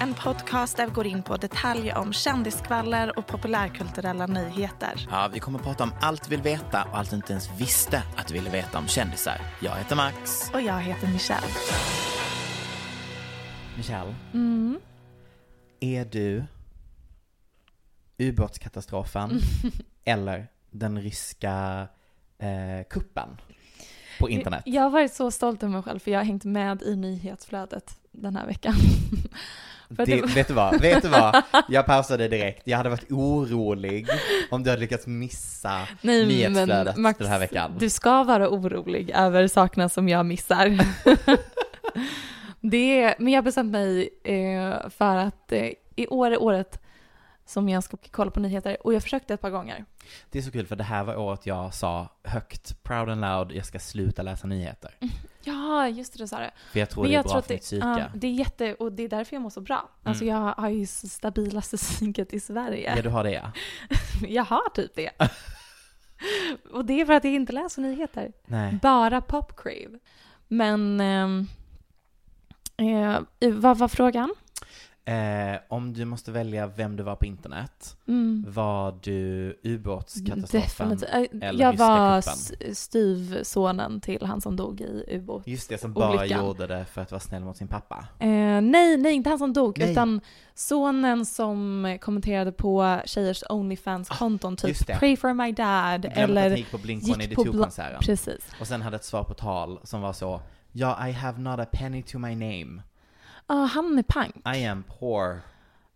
en podcast där vi går in på detaljer om kändiskvaller och populärkulturella nyheter. Ja, vi kommer att prata om allt du vill veta och allt du inte ens visste att du ville veta om kändisar. Jag heter Max. Och jag heter Michelle. Michelle, Mm. är du ubåtskatastrofen eller den ryska eh, kuppen på internet? Jag har varit så stolt över mig själv för jag har hängt med i nyhetsflödet den här veckan. Det, det- vet du vad, vet du vad? Jag pausade direkt. Jag hade varit orolig om du hade lyckats missa Nej, nyhetsflödet Max, den här veckan. du ska vara orolig över sakerna som jag missar. det men jag har bestämt mig eh, för att eh, i år är året som jag ska kolla på nyheter och jag försökte ett par gånger. Det är så kul för det här var året jag sa högt, proud and loud, jag ska sluta läsa nyheter. Ja, just det, du sa det. För jag tror Men det är bra för mitt det, psyke. ja, det är jätte, och det är därför jag mår så bra. Alltså Mm. jag har ju stabilaste psyket i Sverige. Ja, du har det ja. Jag har typ det. och det är för att jag inte läser nyheter. Nej. Bara popcrave. Men ehm, eh, vad var frågan? Eh, om du måste välja vem du var på internet, Mm. var du ubåtskatastrofen Definitivt. Eh, eller Jag var styvsonen till han som dog i ubåt. Just det, som bara olyckan. gjorde det för att vara snäll mot sin pappa. Eh, nej, nej, inte han som dog, Nej. utan sonen som kommenterade på tjejers Onlyfans-konton, typ just det. “Pray for my dad” Glömde eller att gick på Blink-182-konserten. Precis. Och sen hade ett svar på tal som var så, ja, I have not a penny to my name. Ja, han är pank. I am poor.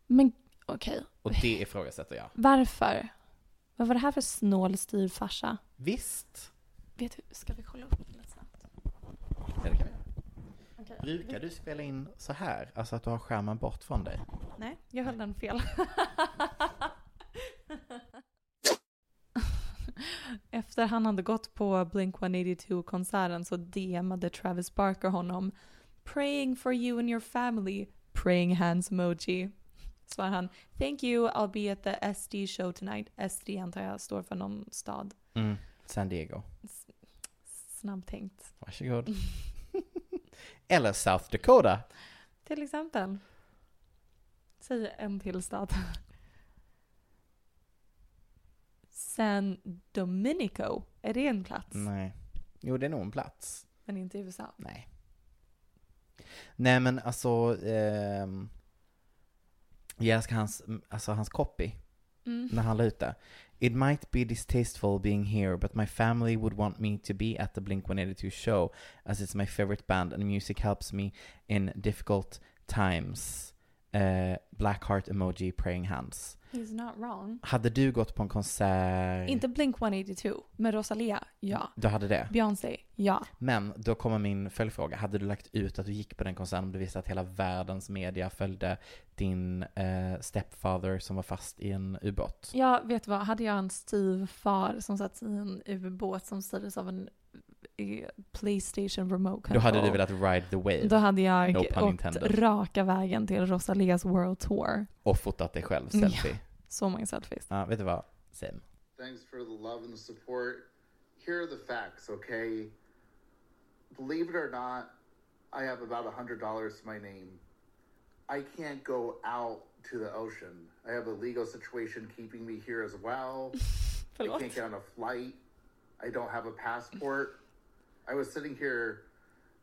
Men okej, Och det ifrågasätter jag. varför? Vad var det här för snål styvfarsa? Visst. Vet du, ska vi kolla upp lite snabbt? Ja, det kan vi göra. Brukar du spela in så här? Alltså att du har skärmen bort från dig? Nej, jag höll den fel. Efter han hade gått på Blink-182-konserten så DMade Travis Barker honom “Praying for you and your family, praying hands emoji”. Svarar han “Thank you, I'll be at the SD show tonight”. SD antar jag står för någon stad. Mm. San Diego. Snabbtänkt. Varsågod. Eller South Dakota. Till exempel. Säg en till stad. San Dominico. Är det en plats? Nej. Jo, det är nog en plats. Men inte i USA. Nej. Nej men alltså, ehm, jag älskar hans, alltså hans copy. Mm. När han la ut det. It might be distasteful being here, but my family would want me to be at the Blink-182 show as it's my favorite band and music helps me in difficult times. Eh, black heart emoji praying hands. He's not wrong. Hade du gått på en konsert? Inte Blink-182, men Rosalia, ja. Du hade det? Beyoncé, ja. Men då kommer min följdfråga. Hade du lagt ut att du gick på den konserten om du visste att hela världens media följde din eh, stepfather som var fast i en ubåt? Ja, vet du vad? Hade jag en styvfar som satt i en ubåt som styrdes av en Playstation remote control. Då hade du velat ride the wave Då hade jag No åkt intended. raka vägen till Rosalias World Tour. och fotat dig själv, Ja. selfie. Så många selfies. Ja, vet du vad? Same. Thanks for the love and the support. Here are the facts, okay? Believe it or not, I have about a hundred dollars to my name. I can't go out to the ocean. I have a legal situation keeping me here as well. I can't get on a flight. I don't have a passport. I was sitting here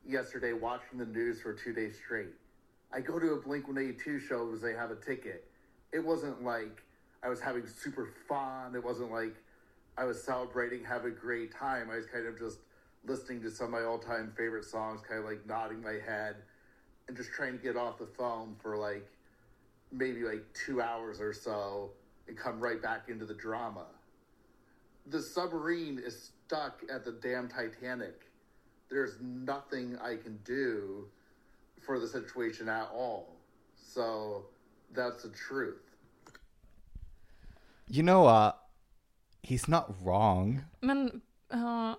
yesterday watching the news for two days straight. I go to a Blink 182 show because they have a ticket. It wasn't like I was having super fun. It wasn't like I was celebrating, having a great time. I was kind of just listening to some of my all time favorite songs, kind of like nodding my head and just trying to get off the phone for like maybe like two hours or so and come right back into the drama. The submarine is stuck at the damn Titanic. There's nothing I can do for the situation at all. So that's the truth. You know what? He's not wrong. Men, ja,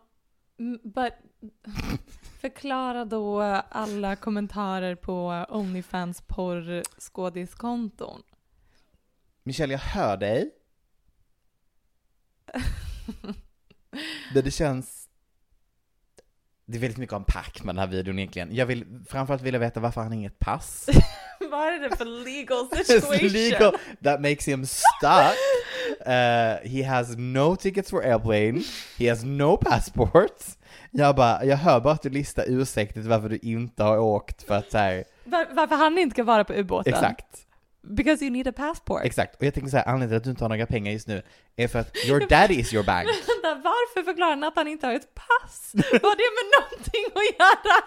m- but, förklara då alla kommentarer på Onlyfans porrskådiskonton. Michelle, jag hör dig. det, det känns... Det är väldigt mycket om pack med den här videon egentligen. Jag vill framförallt vilja veta varför han har inget pass. Vad är det för legal situation? legal. That makes him stuck. Uh, he has no tickets for airplane. He has no passport. Jag bara, jag hör bara att du listar ursäkter till varför du inte har åkt för att så här, Var, varför han inte ska vara på ubåten? exakt. Because you need a passport. Exakt, och jag tänker så här, anledningen till att du inte har några pengar just nu är för att your daddy is your bank. Vänta, varför förklarar han att han inte har ett pass? Vad det med någonting att göra?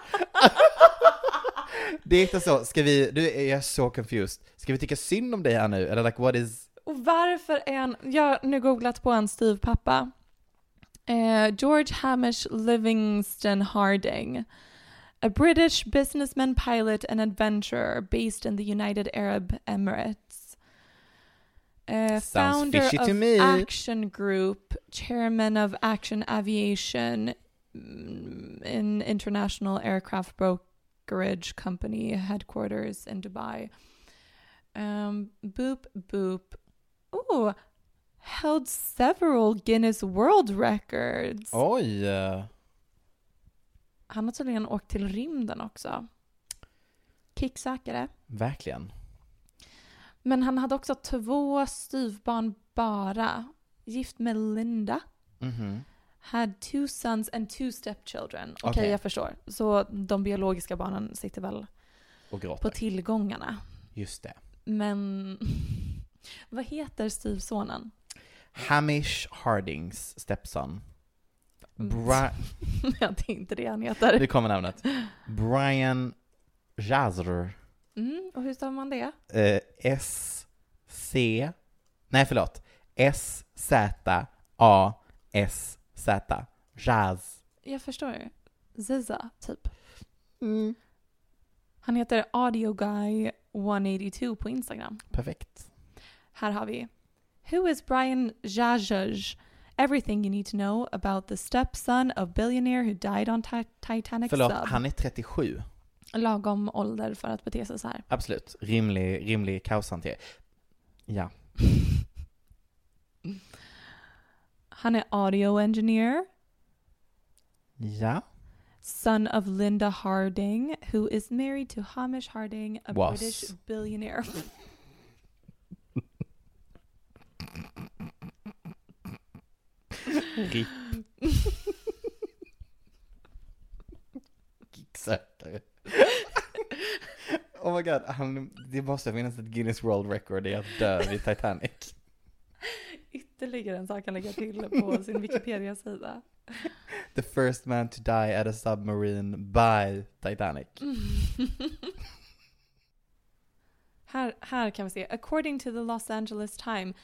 Det är inte så, ska vi, du är jag så confused. Ska vi tycka synd om dig här nu, eller like what is... Och varför är han, jag har nu googlat på en styvpappa. Eh, George Hamish Livingston Harding. A British businessman, pilot and adventurer based in the United Arab Emirates. Founder of me. Action Group, chairman of Action Aviation, an International Aircraft Brokerage Company headquarters in Dubai. Um, boop, boop. Oh, held several Guinness World Records. Oj! Han har tydligen åkt till rymden också. Kicksökare. Verkligen. Men han hade också två styvbarn bara. Gift med Linda. Mhm. Had two sons and two stepchildren. Okej, Okej. jag förstår. Så de biologiska barnen sitter väl på tillgångarna. Just det. Men vad heter styvsonen? Hamish Hardings stepson. Bra- ja, det är inte det han heter. nu kommer namnet. Brian Jazr. Mm, och hur stavar man det? Eh, S C Nej förlåt. S Z A S Z. Jazz. Jag förstår. Ziza, typ. Mm. Han heter Audio Guy 182 på Instagram. Perfekt. Här har vi. Who is Brian Jajaj? Everything you need to know about the stepson of billionaire who died on ti- Titanic Förlåt, sub. han är 37. Lagom ålder för att bete sig så här. Absolut. Rimlig, rimlig kaoshantering. Ja. Han är audio engineer, Ja. son of Linda Harding, who is married to Hamish Harding, a Was. British billionaire. RIP. Kicksökare. oh my god, han, det måste finnas ett Guinness World Record i att dö vid Titanic. Ytterligare en sak han lägger till på sin Wikipedia-sida. The first man to die at a submarine by Titanic. Här, här kan vi se. According to the Los Angeles Times,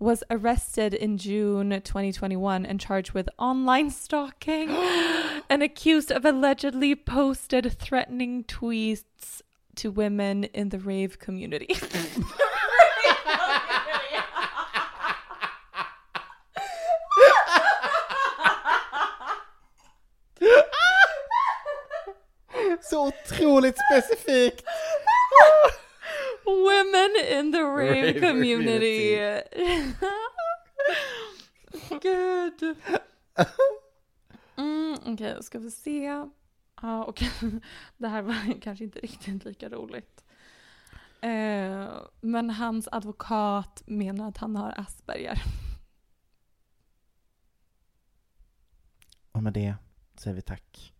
was arrested in June 2021 and charged with online stalking and accused of allegedly posted threatening tweets to women in the rave community. Så otroligt specifikt! Women in the rave, Rave community. Gud. Mm, Okej, ska vi se. Ja, okej. Det här var kanske inte riktigt lika roligt. Eh, men hans advokat menar att han har Asperger. Och med det säger vi tack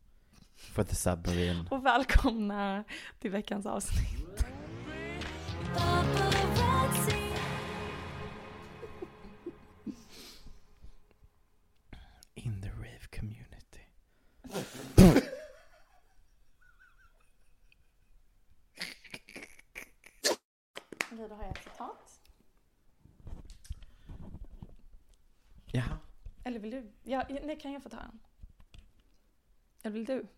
för The Submarine. Och välkomna till veckans avsnitt. In the rave community. Okej, då har jag ett citat. Jaha. Eller vill du? Ja, nej, kan jag få ta en? Eller vill du?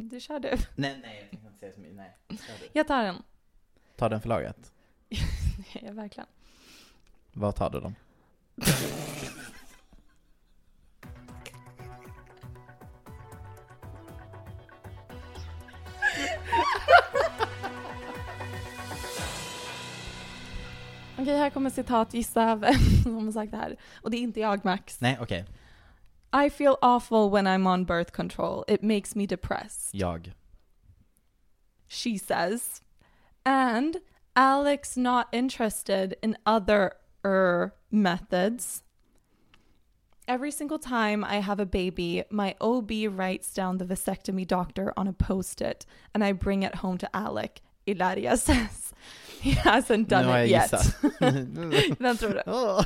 Du kör du. Nej, nej, jag tänkte inte säga så mycket. Nej. Kör du. Jag tar en. Ta den förlaget. Ja, verkligen. Vad tar du dem? Okej, här kommer citat. Gissa vem som har sagt det här. Och det är inte jag, Max. Nej, okej. I feel awful when I'm on birth control. It makes me depressed. Jag. She says. And Alex not interested in other er methods. Every single time I have a baby, my OB writes down the vasectomy doctor on a post it and I bring it home to Alec. Ilaria says. He hasn't done jag it yet. gissat. Vem tror du? Åh,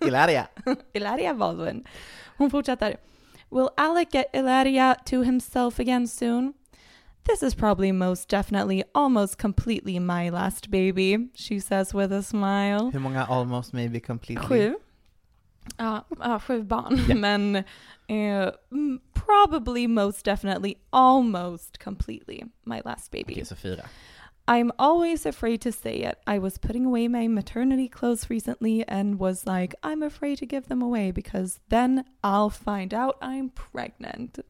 Ilaria. Ilaria Baldwin. Hon fortsätter. Will Alec get Ilaria to himself again soon? This is probably most definitely almost completely my last baby, she says with a smile. Hur många almost maybe completely? Sju. Ja, ja, sju barn. Ja. Men mm, probably most definitely almost completely my last baby. Okej, så fyra. I'm always afraid to say it. I was putting away my maternity clothes recently and was like, I'm afraid to give them away because then I'll find out I'm pregnant.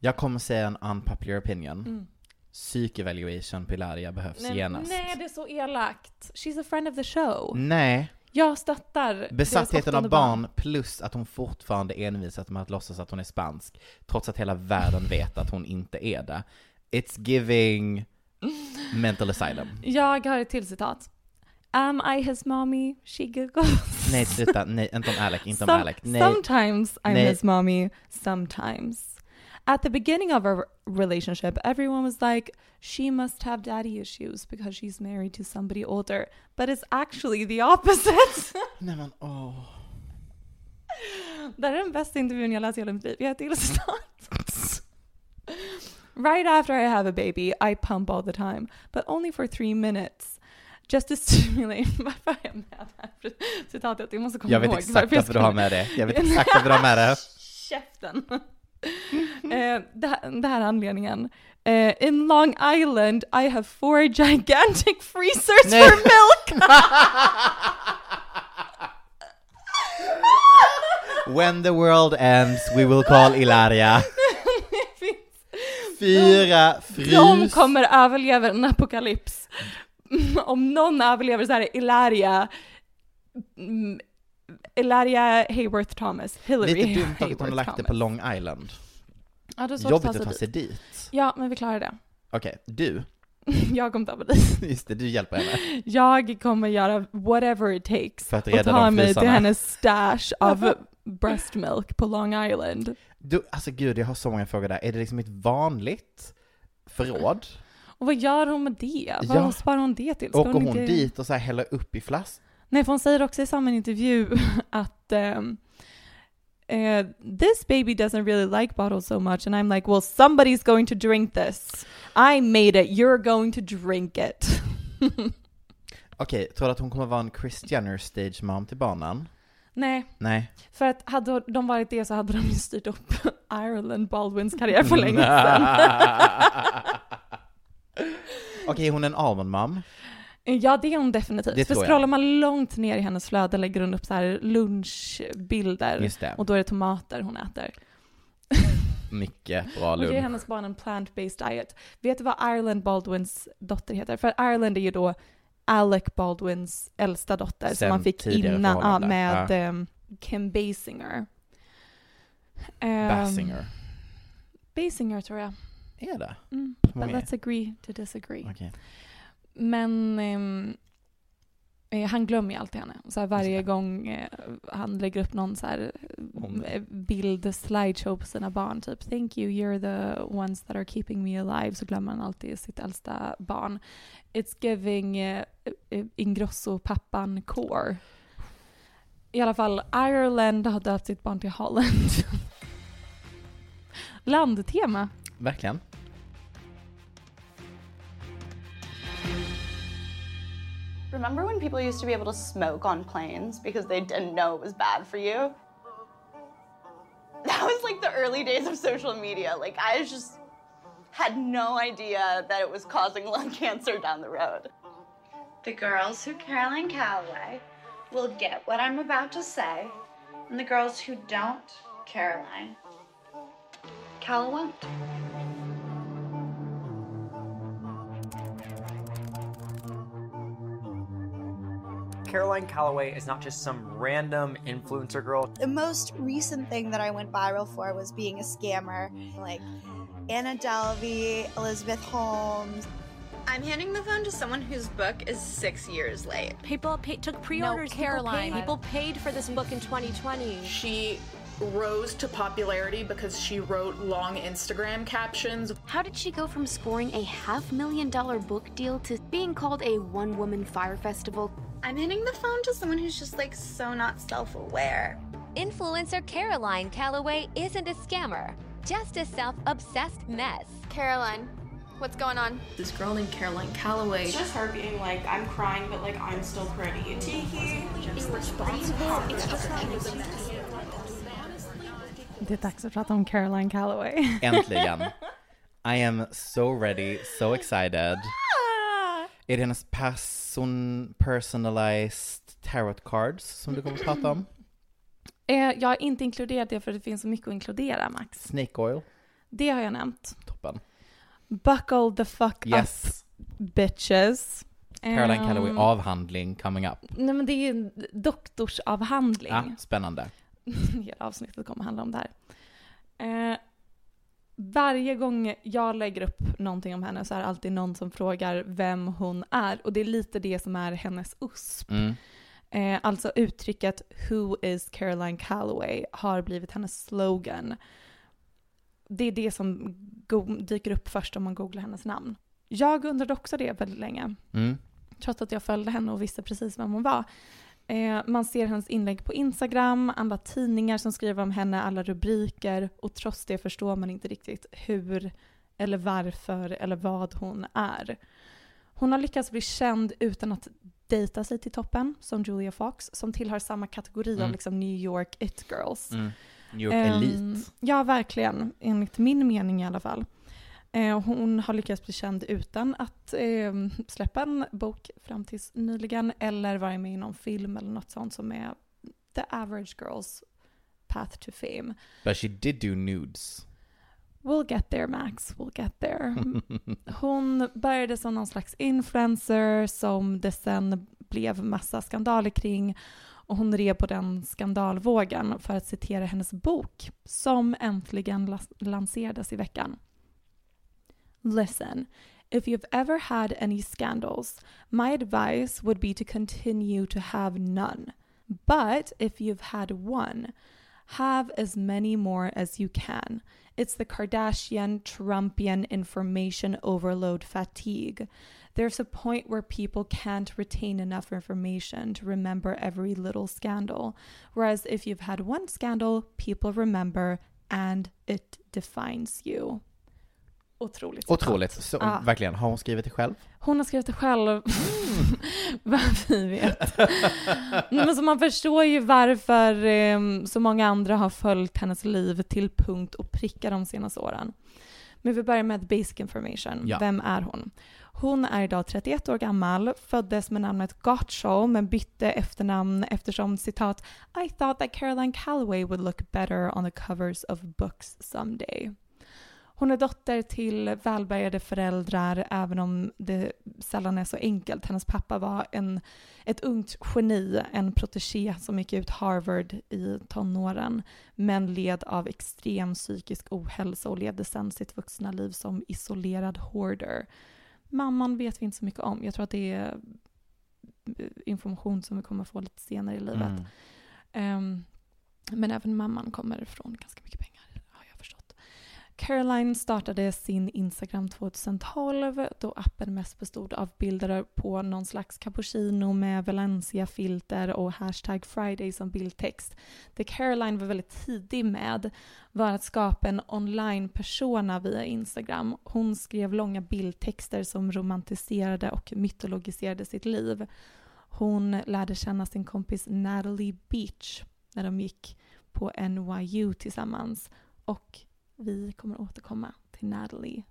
Jag kommer säga en unpopular opinion. Mm. Psykevaluation på Ilaria behövs Nej, genast. nej, det är så elakt. She's a friend of the show. Nej. Jag stöttar Besattheten av åttonde barn plus att hon fortfarande envisat med att låtsas att hon är spansk, trots att hela världen vet att hon inte är det. It's giving mental asylum. Jag har ett till citat. Am I his mommy? She giggles. Nej, sluta. Nej, inte om Alec, inte om Some- Alec. Nej. Sometimes I'm Nej. his mommy, sometimes. At the beginning of our relationship, everyone was like, she must have daddy issues because she's married to somebody older. But it's actually the opposite. Nej men åh. det här är den bästa intervjun jag läst i hela mitt liv. Jag till. Right after I have a baby, I pump all the time, but only for three minutes. Just to stimulate... Varför har jag med det här citatet? Jag måste komma Jag vet ihåg exakt varför du har med det. Jag vet exakt varför du har med det. Käften. eh, det, här, det här är anledningen. Eh, in Long Island I have four gigantic freezers Nej. for milk. When the world ends we will call Ilaria. Fyra De frys... kommer överleva en apokalyps. Om någon överlever så här är Ilaria Ilaria Hayworth Thomas. Hillary Lite dumt att hon har lagt det på. Long Island. Ja, det är svårt Jobbigt att att ta ta sig dit. dit. Ja, men vi klarar det. Okej, du. Jag kommer ta mig dit. Just det, du hjälper henne. Jag kommer göra whatever it takes För att och rädda ta de mig till hennes stash av breast milk på Long Island. Du, alltså gud, jag har så många frågor där. Är det liksom ett vanligt förråd? Och vad gör hon med det? Vad Ja. sparar hon det till? Ska Åker hon inte- dit och så här häller upp i flask? Nej, för hon säger också i samma intervju att um, eh, this baby doesn't really like bottles so much and I'm like, well somebody's going to drink this. I made it, you're going to drink it. Okej, tror du att hon kommer vara en Chris Jenner stage mom till barnen? Nej, Nej. för att hade de varit det så hade de ju styrt upp Ireland Baldwins karriär för länge sedan. Okej, hon är en almond mom. Ja, det är hon definitivt. Det För scrollar man långt ner i hennes flöde lägger hon upp så här lunchbilder. Det. Och då är det tomater hon äter. Mycket bra Hon ger lunch. hennes barn en plant-based diet. Vet du vad Ireland Baldwins dotter heter? För Ireland är ju då Alec Baldwins äldsta dotter som Sen han fick innan ja, med Ja. ehm, Kim Basinger. Ehm, Basinger. Basinger tror jag. Är det? Mm. But är? let's agree to disagree. Okej. Men ehm, eh, han glömmer ju alltid henne. Så här, varje gång eh, han lägger upp någon så här, eh, bild, slideshow på sina barn, typ “Thank you, you're the ones that are keeping me alive”, så glömmer han alltid sitt äldsta barn. It's giving eh, eh, Ingrosso-pappan core. I alla fall, Ireland har döpt sitt barn till Holland. Landtema. Verkligen. Remember when people used to be able to smoke on planes because they didn't know it was bad for you? That was like the early days of social media. Like, I just had no idea that it was causing lung cancer down the road. The girls who Caroline Calloway will get what I'm about to say, and the girls who don't, Caroline, Calla won't. Caroline Calloway is not just some random influencer girl. The most recent thing that I went viral for was being a scammer. Like Anna Delvey, Elizabeth Holmes. I'm handing the phone to someone whose book is six years late. People pay, took pre-orders. No, people Caroline. paid. People paid for this book in 2020. She rose to popularity because she wrote long Instagram captions. How did she go from scoring a half million dollar book deal to being called a one woman fire festival? I'm handing the phone to someone who's just like so not self aware. Influencer Caroline Calloway isn't a scammer, just a self obsessed mess. Caroline, what's going on? This girl named Caroline Calloway. It's just her being like, I'm crying, but like I'm still pretty. Tiki. Det är dags att prata om Caroline Calloway. Äntligen. I am so ready, so excited. Är det hennes person, personalized tarot cards som du kommer att prata om? Eh, jag har inte inkluderat det för det finns så mycket att inkludera, Max. Snake oil? Det har jag nämnt. Toppen. Buckle the fuck Yes. up, bitches. Caroline Ehm, Calloway avhandling coming up. Nej men det är ju en doktorsavhandling. Ja, spännande. Hela avsnittet kommer handla om det här. Eh, varje gång jag lägger upp någonting om henne så är det alltid någon som frågar vem hon är. Och det är lite det som är hennes USP. Mm. Eh, alltså uttrycket “Who is Caroline Calloway” har blivit hennes slogan. Det är det som dyker upp först om man googlar hennes namn. Jag undrade också det väldigt länge, Mm. trots att jag följde henne och visste precis vem hon var. Eh, man ser hennes inlägg på Instagram, alla tidningar som skriver om henne, alla rubriker och trots det förstår man inte riktigt hur eller varför eller vad hon är. Hon har lyckats bli känd utan att dejta sig till toppen, som Julia Fox, som tillhör samma kategori av Mm. liksom New York it girls. Mm. New York Ehm, Elite. Ja, verkligen. Enligt min mening i alla fall. Eh, hon har lyckats bli känd utan att eh, släppa en bok fram tills nyligen eller vara med i någon film eller något sånt som är the average girl's path to fame. But she did do nudes. We'll get there Max, we'll get there. Hon började som någon slags influencer som det sen blev massa skandaler kring och hon red på den skandalvågen för att citera hennes bok som äntligen lanserades i veckan. Listen, if you've ever had any scandals, my advice would be to continue to have none. But if you've had one, have as many more as you can. It's the Kardashian Trumpian information overload fatigue. There's a point where people can't retain enough information to remember every little scandal. Whereas if you've had one scandal, people remember and it defines you. Otroligt. Otroligt. Så, Ja. Verkligen. Har hon skrivit det själv? Hon har skrivit det själv. Vad vi vet. Men så man förstår ju varför eh, så många andra har följt hennes liv till punkt och pricka de senaste åren. Men vi börjar med basic information. Ja. Vem är hon? Hon är idag 31 år gammal, föddes med namnet Gottschall men bytte efternamn eftersom citat I thought that Caroline Calloway would look better on the covers of books someday. Hon är dotter till välbärgade föräldrar även om det sällan är så enkelt. Hennes pappa var en, ett ungt geni, en protégé som gick ut Harvard i tonåren men led av extrem psykisk ohälsa och levde sedan sitt vuxna liv som isolerad hoarder. Mamman vet vi inte så mycket om. Jag tror att det är information som vi kommer få lite senare i livet. Mm. Ehm, men även mamman kommer från ganska mycket pengar. Caroline startade sin Instagram 2012 då appen mest bestod av bilder på någon slags cappuccino med Valencia-filter och hashtag Friday som bildtext. Det Caroline var väldigt tidig med var att skapa en online-persona via Instagram. Hon skrev långa bildtexter som romantiserade och mytologiserade sitt liv. Hon lärde känna sin kompis Natalie Beach när de gick på NYU tillsammans. Och vi kommer återkomma till Natalie,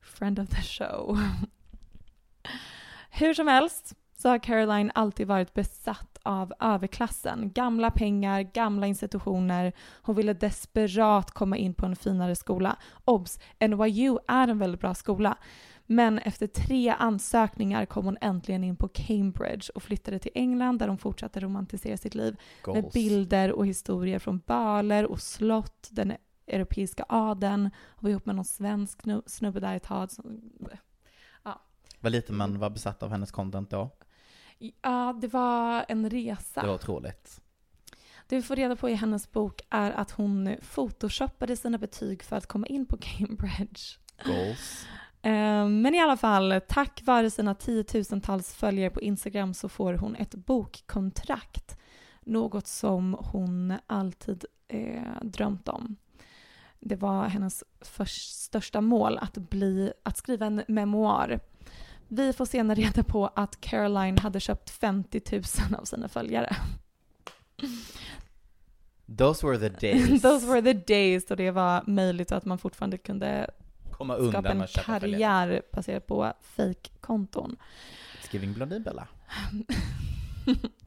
friend of the show. Hur som helst så har Caroline alltid varit besatt av överklassen. Gamla pengar, gamla institutioner. Hon ville desperat komma in på en finare skola. Obs! NYU är en väldigt bra skola. Men efter tre ansökningar kom hon äntligen in på Cambridge och flyttade till England där hon fortsatte romantisera sitt liv med Goals. bilder och historier från baler och slott, den europeiska adeln. Hon var ihop med någon svensk snu- snubbe där ett tag. som- Vad lite man var besatt av hennes content då. Ja, det var en resa. Det var otroligt. Det vi får reda på i hennes bok är att hon photoshoppade sina betyg för att komma in på Cambridge. Goals. Eh, Men i alla fall, tack vare sina tiotusentals följare på Instagram så får hon ett bokkontrakt. Något som hon alltid eh, drömt om. Det var hennes först, största mål att, bli, att skriva en memoar. Vi får senare reda på att Caroline hade köpt 50 000 av sina följare. Those were the days. Those were the days då det var möjligt att man fortfarande kunde Komma undan skapa en och köpa följare. karriär baserat på fake-konton. It's giving Blondinbella.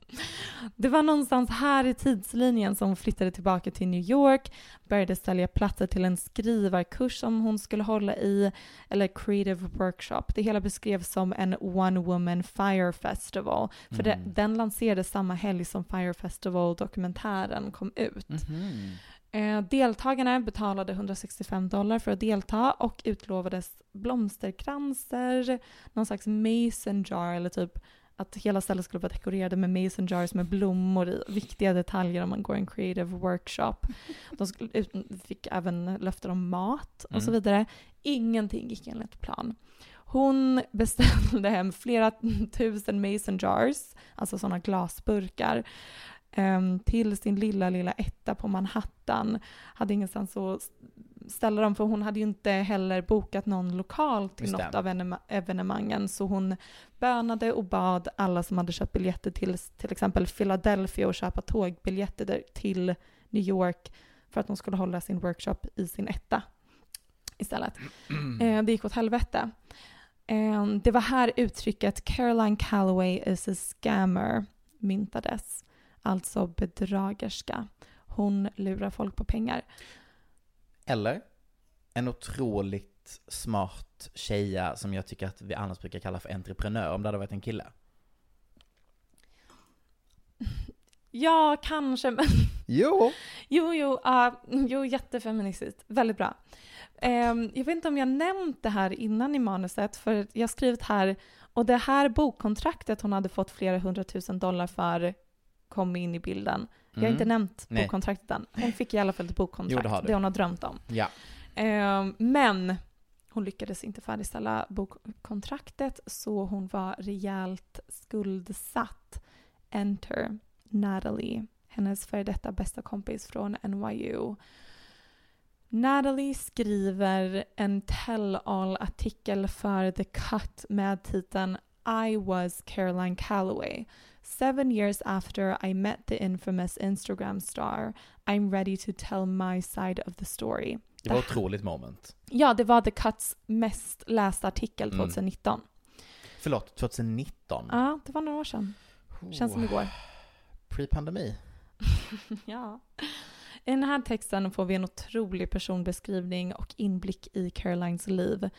Det var någonstans här i tidslinjen som hon flyttade tillbaka till New York, började sälja platser till en skrivarkurs som hon skulle hålla i, eller creative workshop. Det hela beskrevs som en one woman fire festival, för det, Mm. den lanserades samma helg som Fire Festival-dokumentären kom ut. Eh, deltagarna betalade 165 dollar för att delta och utlovades blomsterkranser, någon slags mason jar eller typ att hela stället skulle vara dekorerade med mason jars med blommor i. Viktiga detaljer om man går en creative workshop. De skulle, ut, fick även löften om mat och så Mm. vidare. Ingenting gick enligt plan. Hon beställde hem flera tusen mason jars, alltså sådana glasburkar, em, till sin lilla, lilla etta på Manhattan. Hade ingenstans att ställa dem för hon hade ju inte heller bokat någon lokal till Just något det. av evenema- evenemangen så hon bönade och bad alla som hade köpt biljetter till till exempel Philadelphia och köpa tågbiljetter till New York för att hon skulle hålla sin workshop i sin etta istället. Eh, det gick åt helvete. Eh, det var här uttrycket Caroline Calloway is a scammer myntades. Alltså bedragerska. Hon lurar folk på pengar. Eller en otroligt smart tjeja som jag tycker att vi annars brukar kalla för entreprenör, om det hade varit en kille. Ja, kanske, men... Jo! Jo, jo, ja, jo, jättefeministiskt. Väldigt bra. Ehm, jag vet inte om jag nämnt det här innan i manuset, för jag har skrivit här, och det här bokkontraktet hon hade fått flera hundratusen dollar för kom in i bilden. Jag har Mm. inte nämnt Nej. bokkontraktet än. Hon fick i alla fall ett bokkontrakt, Jo, det det hon har drömt om. Ja. Ehm, men hon lyckades inte färdigställa bokkontraktet så hon var rejält skuldsatt. Enter Natalie, hennes före detta bästa kompis från NYU. Natalie skriver en tell-all-artikel för The Cut med titeln I was Caroline Calloway. Seven years after I met the infamous Instagram star, I'm ready to tell my side of the story. Det var otroligt moment. Ja, det var The Cuts mest lästa artikel Mm. 2019. Förlåt, 2019? Ja, det var några år sedan. Känns som igår. Pre-pandemi? ja. I den här texten får vi en otrolig personbeskrivning och inblick i Carolines liv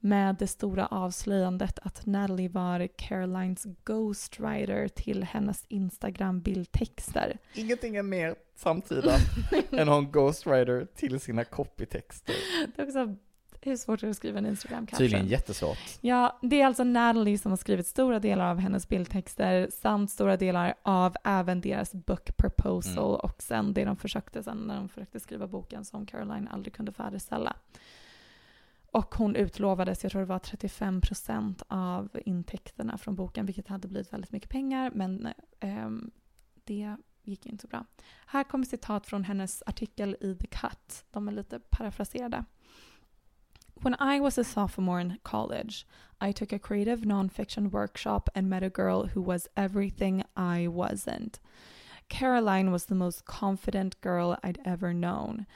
med det stora avslöjandet att Natalie var Carolines ghostwriter till hennes Instagram-bildtexter. Ingenting är mer samtida än en ghostwriter till sina copytexter. Det är också hur svårt är det att skriva en Instagram-caption? Tydligen jättesvårt. Ja, det är alltså Natalie som har skrivit stora delar av hennes bildtexter samt stora delar av även deras book proposal Mm. och sen det de försökte sen när de försökte skriva boken som Caroline aldrig kunde färdigställa. Och hon utlovades, jag tror det var 35% av intäkterna från boken, vilket hade blivit väldigt mycket pengar, men eh, det gick inte så bra. Här kommer citat från hennes artikel i The Cut. De är lite parafraserade. When I was a sophomore in college, I took a creative nonfiction workshop and met a girl who was everything I wasn't. Caroline was the most confident girl I'd ever known.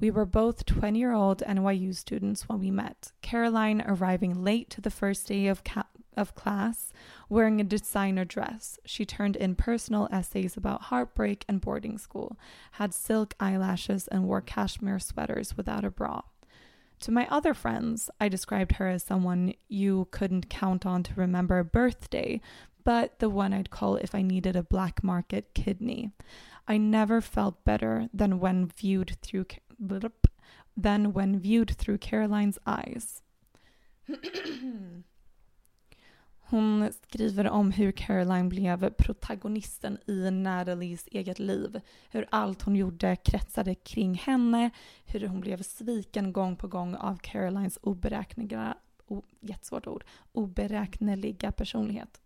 We were both 20 year old NYU students when we met. Caroline arriving late to the first day of, ca- of class, wearing a designer dress. She turned in personal essays about heartbreak and boarding school, had silk eyelashes, and wore cashmere sweaters without a bra. To my other friends, I described her as someone you couldn't count on to remember a birthday, but the one I'd call if I needed a black market kidney. I never felt better than when viewed through Ca- than when viewed through Caroline's eyes. Hon skriver om hur Caroline blev protagonisten i Natalies eget liv. Hur allt hon gjorde kretsade kring henne, hur hon blev sviken gång på gång av Carolines oberäkneliga, o, jättesvårt ord, oberäkneliga personlighet.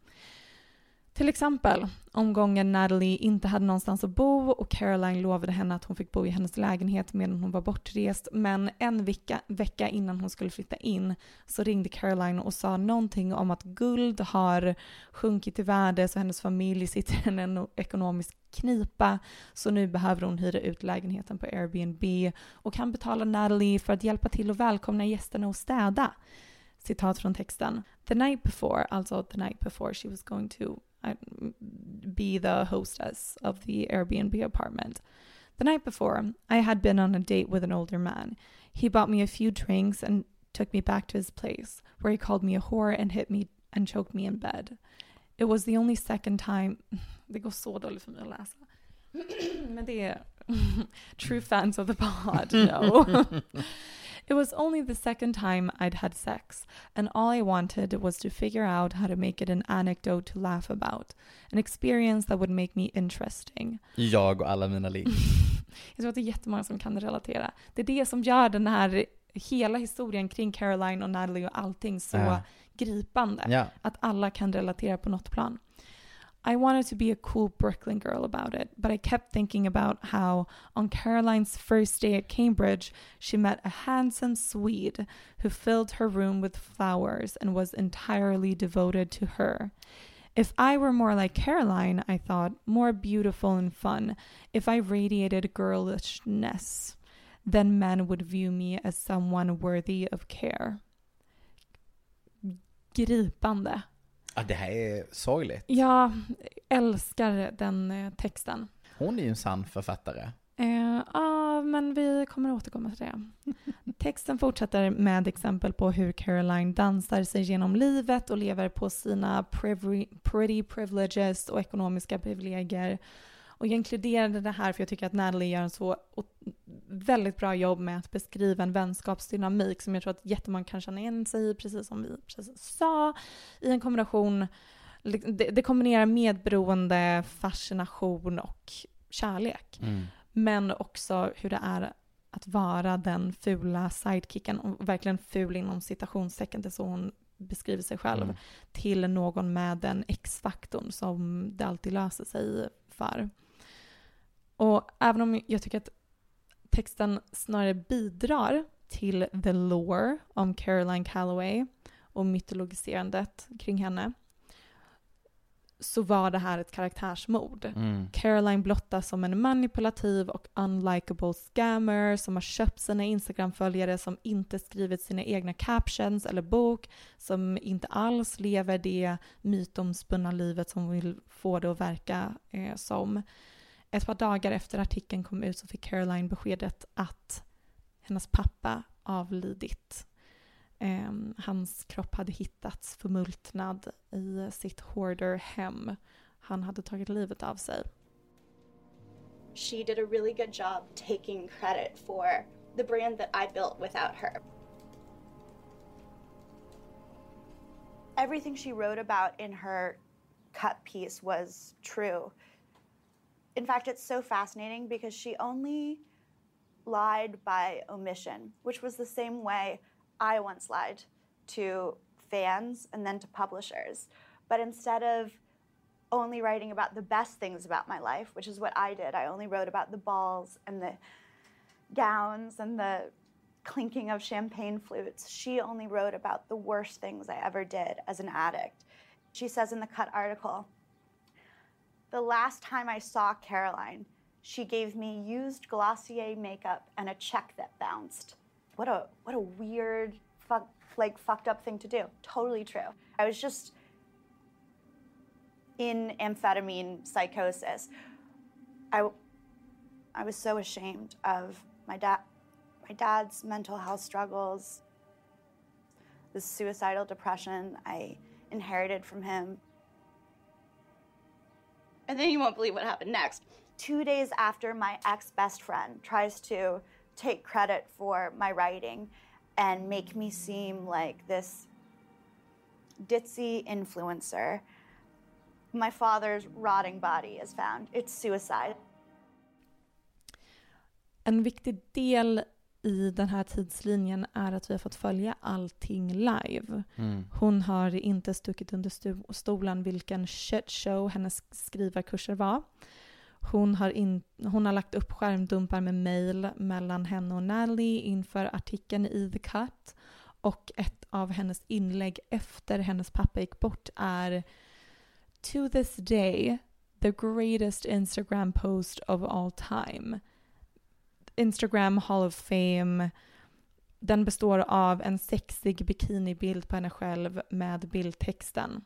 Till exempel omgången Natalie inte hade någonstans att bo och Caroline lovade henne att hon fick bo i hennes lägenhet medan hon var bortrest. Men en vecka, vecka innan hon skulle flytta in så ringde Caroline och sa någonting om att guld har sjunkit i värde så hennes familj sitter i en ekonomisk knipa. Så nu behöver hon hyra ut lägenheten på Airbnb och kan betala Natalie för att hjälpa till och välkomna gästerna och städa. Citat från texten. The night before, alltså the night before she was going to be the hostess of the Airbnb apartment. The night before, I had been on a date with an older man. He bought me a few drinks and took me back to his place, where he called me a whore and hit me and choked me in bed. It was the only second time... Det går så dåligt för mig att läsa. Men det är true fans of the pod know. It was only the second time I'd had sex, and all I wanted was to figure out how to make it an anecdote to laugh about, an experience that would make me interesting. Jag och alla mina ligg. Jag tror att det är jättemånga som kan relatera. Det är det som gör den här hela historien kring Caroline och Natalie och allting så Ja. gripande. Ja. Att alla kan relatera på något plan. I wanted to be a cool Brooklyn girl about it, but I kept thinking about how on Caroline's first day at Cambridge, she met a handsome Swede who filled her room with flowers and was entirely devoted to her. If I were more like Caroline, I thought, more beautiful and fun, if I radiated girlishness, then men would view me as someone worthy of care. Gripande. Ja, det här är sorgligt. Jag älskar den eh, texten. Hon är ju en sann författare. Eh, Ja, men vi kommer återkomma till det. Texten fortsätter med exempel på hur Caroline dansar sig genom livet och lever på sina pretty privileges och ekonomiska privilegier. Och jag inkluderade det här för jag tycker att Natalie gör en så väldigt bra jobb med att beskriva en vänskapsdynamik som jag tror att jättemånga kan känna igen sig i, precis som vi precis sa, i en kombination, det, det kombinerar medberoende, fascination och kärlek. Mm. Men också hur det är att vara den fula sidekicken, och verkligen ful inom citationstecken, det är så hon beskriver sig själv, Mm. till någon med den X-faktorn som det alltid löser sig för. Och även om jag tycker att texten snarare bidrar till the lore om Caroline Calloway och mytologiserandet kring henne så var det här ett karaktärsmord. Mm. Caroline blottas som en manipulativ och unlikable scammer som har köpt sina Instagram-följare som inte skrivit sina egna captions eller bok, som inte alls lever det mytomspunna livet som vill få det att verka eh, som. Ett par dagar efter artikeln kom ut så fick Caroline beskedet att hennes pappa avlidit. Eh, hans kropp hade hittats förmultnad i sitt hoarder-hem. Han hade tagit livet av sig. She did a really good job taking credit for the brand that I built without her. Everything she wrote about in her cut piece was true. In fact, it's so fascinating because she only lied by omission, which was the same way I once lied to fans and then to publishers. But instead of only writing about the best things about my life, which is what I did, I only wrote about the balls and the gowns and the clinking of champagne flutes. She only wrote about the worst things I ever did as an addict. She says in the cut article, the last time I saw Caroline, she gave me used Glossier makeup and a check that bounced. What a what a weird fuck like fucked up thing to do. Totally true. I was just in amphetamine psychosis. I I was so ashamed of my dad my dad's mental health struggles, the suicidal depression I inherited from him. And then you won't believe what happened next. Two days after my ex best friend tries to take credit for my writing and make me seem like this ditzy influencer, my father's rotting body is found. It's suicide. En viktig del i den här tidslinjen är att vi har fått följa allting live. Mm. Hon har inte stuckit under sto- stolen vilken shit show hennes skrivarkurser var. Hon har, in, hon har lagt upp skärmdumpar med mail mellan henne och Natalie inför artikeln i The Cut. Och ett av hennes inlägg efter hennes pappa gick bort är To this day, the greatest Instagram post of all time. Instagram Hall of Fame. Den består av en sexig bikinibild på henne själv med bildtexten.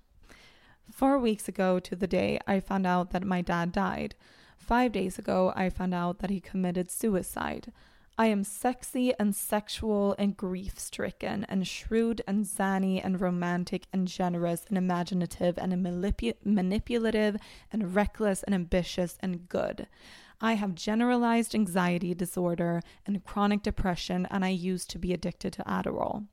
Four weeks ago to the day I found out that my dad died. Five days ago I found out that he committed suicide. I am sexy and sexual and grief stricken and shrewd and zany and romantic and generous and imaginative and manipu- manipulative and reckless and ambitious and good. I have generalized anxiety disorder and chronic depression, and I used to be addicted to Adderall.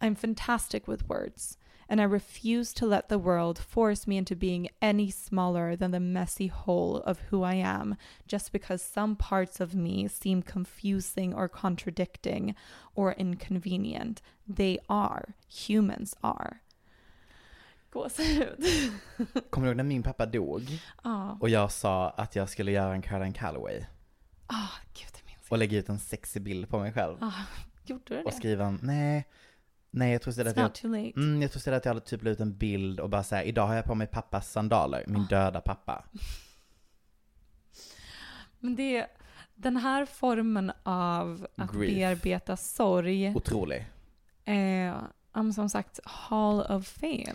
I'm fantastic with words, and I refuse to let the world force me into being any smaller than the messy whole of who I am just because some parts of me seem confusing or contradicting or inconvenient. They are. Humans are. Gåshud. Kommer du ihåg när min pappa dog? Ja. Och jag sa att jag skulle göra en Caroline Calloway. Ah, gud, det minns Och lägga ut en sexig bild på mig själv. Ah, gjorde du det? Och skriva en, nej, nej jag tror istället att jag, mm, jag tror istället att jag hade typ ut en bild och bara säga idag har jag på mig pappas sandaler, min döda pappa. Men det den här formen av att Grief. bearbeta sorg. Otrolig. Eh, ja, som sagt, Hall of Fame.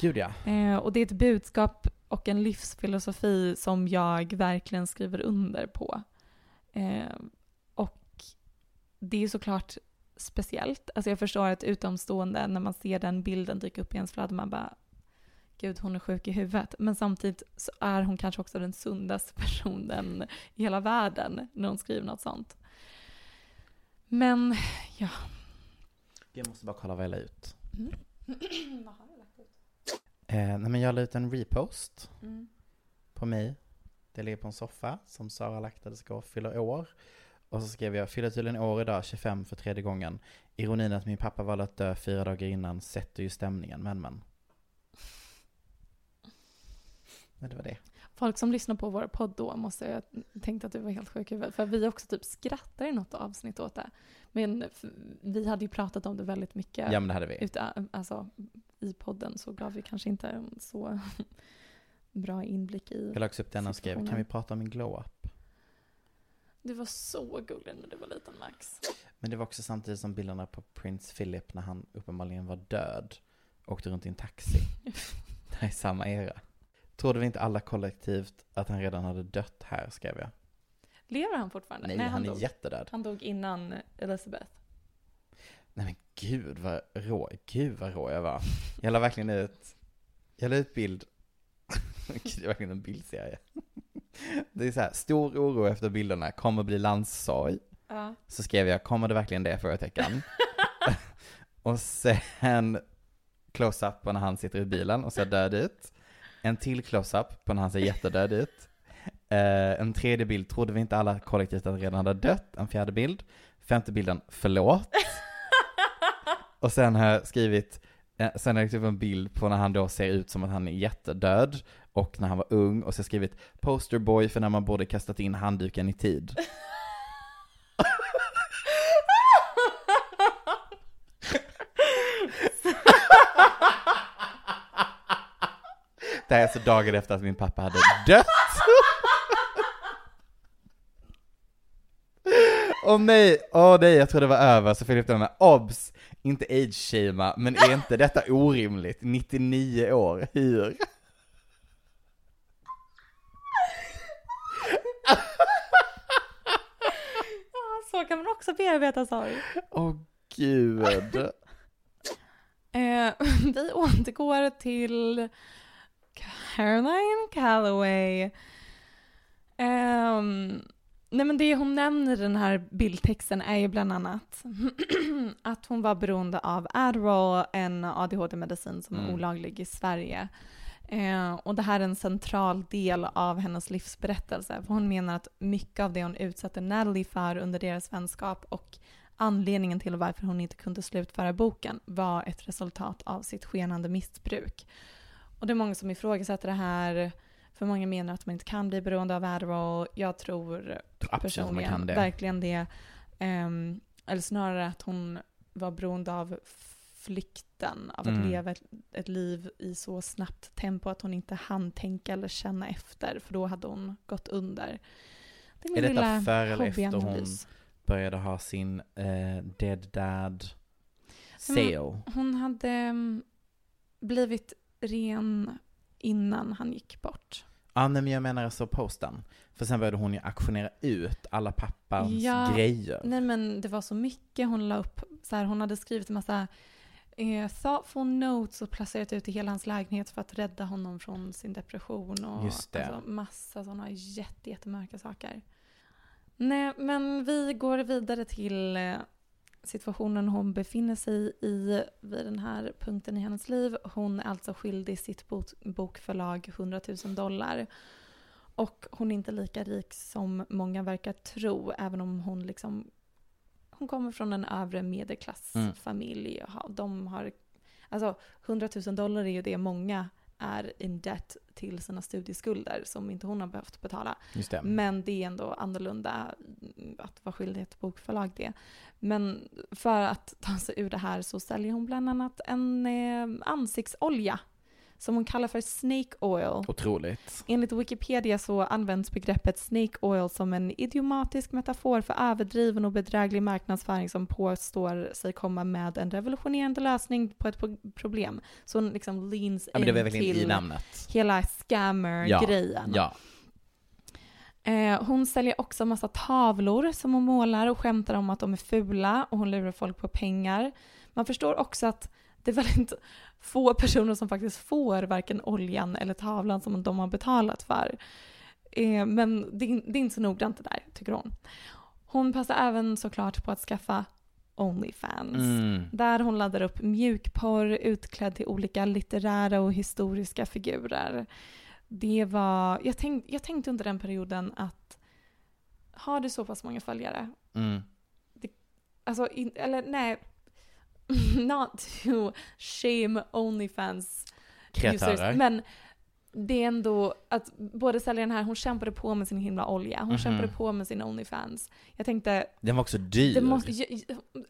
Gud ja. Eh, och det är ett budskap och en livsfilosofi som jag verkligen skriver under på. Eh, och det är såklart speciellt. Alltså jag förstår att utomstående, när man ser den bilden dyka upp i ens flöde, man bara Gud, hon är sjuk i huvudet. Men samtidigt så är hon kanske också den sundaste personen i hela världen när hon skriver något sånt. Men, ja. Jag måste bara kolla vad jag la ut. Mm. Vad har jag lagt ut? Eh, nej men jag la ut en repost Mm. på mig. Det ligger på en soffa som Sara Laktade ska fylla år. Och så skrev jag, fyller tydligen år idag, 25 för tredje gången. Ironin att min pappa valde att dö fyra dagar innan sätter ju stämningen, men men. Men det var det. Folk som lyssnar på vår podd då måste ha tänkt att du var helt sjuk i huvudet. För vi också typ skrattar i något avsnitt åt det. Men vi hade ju pratat om det väldigt mycket. Ja, men det hade vi. Uta, alltså, I podden så gav vi kanske inte så bra inblick i Jag la också upp den och skrev, kan vi prata om min glow-up? Du var så gullig när du var liten Max. Men det var också samtidigt som bilderna på Prince Philip när han uppenbarligen var död. Åkte runt i en taxi. det här är samma era. Trodde vi inte alla kollektivt att han redan hade dött här, skrev jag. Lever han fortfarande? Nej, han är dog. jättedöd. Han dog innan Elizabeth. Nej men gud vad rå, gud vad rå jag var. Jag la verkligen ut, jag la ut bild, Gud, det är verkligen en bildserie. Det är så här, stor oro efter bilderna, kommer bli landssorg. Ja. Så skrev jag, kommer det verkligen det? Frågetecken. och sen close-up på när han sitter i bilen och ser död ut. En till close-up på när han ser jättedöd ut. Eh, en tredje bild trodde vi inte alla kollektivt att redan hade dött. En fjärde bild. Femte bilden, förlåt. och sen har jag skrivit, eh, sen har jag upp en bild på när han då ser ut som att han är jättedöd. Och när han var ung. Och så har jag skrivit, posterboy för när man borde kastat in handduken i tid. Det här är alltså dagen efter att min pappa hade dött. Åh nej, åh nej, jag tror det var över, så Filip den med obs, inte age-shama, men är inte detta orimligt? 99 år, hur? Så kan man också bearbeta sorg. Åh gud. Eh, vi återgår till Caroline Calloway. Ehm, nej men det hon nämner i den här bildtexten är ju bland annat att hon var beroende av Adderall, en ADHD-medicin som är Mm. olaglig i Sverige. Eh, och det här är en central del av hennes livsberättelse. För hon menar att mycket av det hon utsatte Natalie för under deras vänskap och anledningen till varför hon inte kunde slutföra boken var ett resultat av sitt skenande missbruk. Och det är många som ifrågasätter det här. För många menar att man inte kan bli beroende av Adderall. Jag tror absolut man personligen kan det. verkligen det. Ehm, eller snarare att hon var beroende av flykten, av att Mm. leva ett, ett liv i så snabbt tempo att hon inte hann tänka eller känna efter, för då hade hon gått under. Det är min Är detta före eller efter hon började ha sin eh, dead dad sale? Hon hade mm, blivit ren innan han gick bort. Ja, nej, men jag menar alltså posten. För sen började hon ju auktionera ut alla pappans grejer. Nej men det var så mycket hon la upp. Så här, hon hade skrivit en massa eh, thoughtful notes och placerat ut i hela hans lägenhet för att rädda honom från sin depression. Och Just det. Alltså, massa sådana jätte, jättemörka saker. Nej, men vi går vidare till eh, situationen hon befinner sig i vid den här punkten i hennes liv. Hon är alltså skyldig sitt bok, bokförlag 100 000 dollar. Och hon är inte lika rik som många verkar tro, även om hon liksom hon kommer från en övre medelklassfamilj. Mm. De har, alltså 100 000 dollar är ju det många är in debt till sina studieskulder som inte hon har behövt betala. Det. Men det är ändå annorlunda att vara skyldig ett bokförlag det. Men för att ta sig ur det här så säljer hon bland annat en eh, ansiktsolja som hon kallar för snake oil. Otroligt. Enligt Wikipedia så används begreppet snake oil som en idiomatisk metafor för överdriven och bedräglig marknadsföring som påstår sig komma med en revolutionerande lösning på ett pro- problem. Så hon liksom leans Ja, in till hela scammer-grejen. Ja. Eh, hon säljer också massa tavlor som hon målar och skämtar om att de är fula och hon lurar folk på pengar. Man förstår också att det är väldigt få personer som faktiskt får varken oljan eller tavlan som de har betalat för. Eh, men det, det är inte så noggrant det där, tycker hon. Hon passar även såklart på att skaffa Onlyfans. Mm. Där hon laddar upp mjukporr utklädd till olika litterära och historiska figurer. Det var, jag, tänk, jag tänkte under den perioden att har du så pass många följare, Mm. alltså, in, eller nej, not to shame Onlyfans Kreatörer. users, men det är ändå att både säljaren här, hon kämpade på med sin himla olja, hon Mhm. kämpade på med sin Onlyfans. Jag tänkte, Den var också dyr. det måste,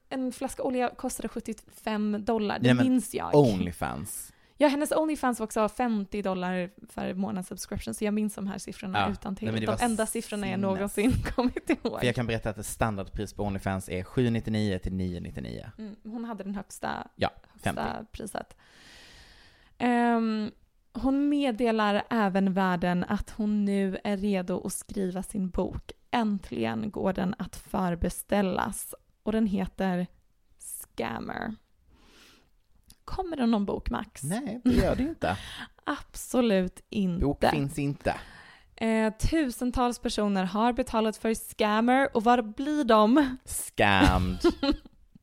en flaska olja kostade 75 dollar, det Nej, minns jag. Onlyfans. Ja, hennes Onlyfans var också 50 dollar för månads subscription, så jag minns de här siffrorna Ja, utan till. De enda siffrorna jag någonsin kommit ihåg. För jag kan berätta att standardpris på Onlyfans är 799 till 999. Mm, hon hade den högsta, Ja, 50. högsta priset. Ehm, hon meddelar även världen att hon nu är redo att skriva sin bok. Äntligen går den att förbeställas. Och den heter Scammer. Kommer det någon bok, Max? Nej, det gör det inte. Absolut inte. Bok finns inte. Eh, tusentals personer har betalat för Scammer och vad blir de? Scammed.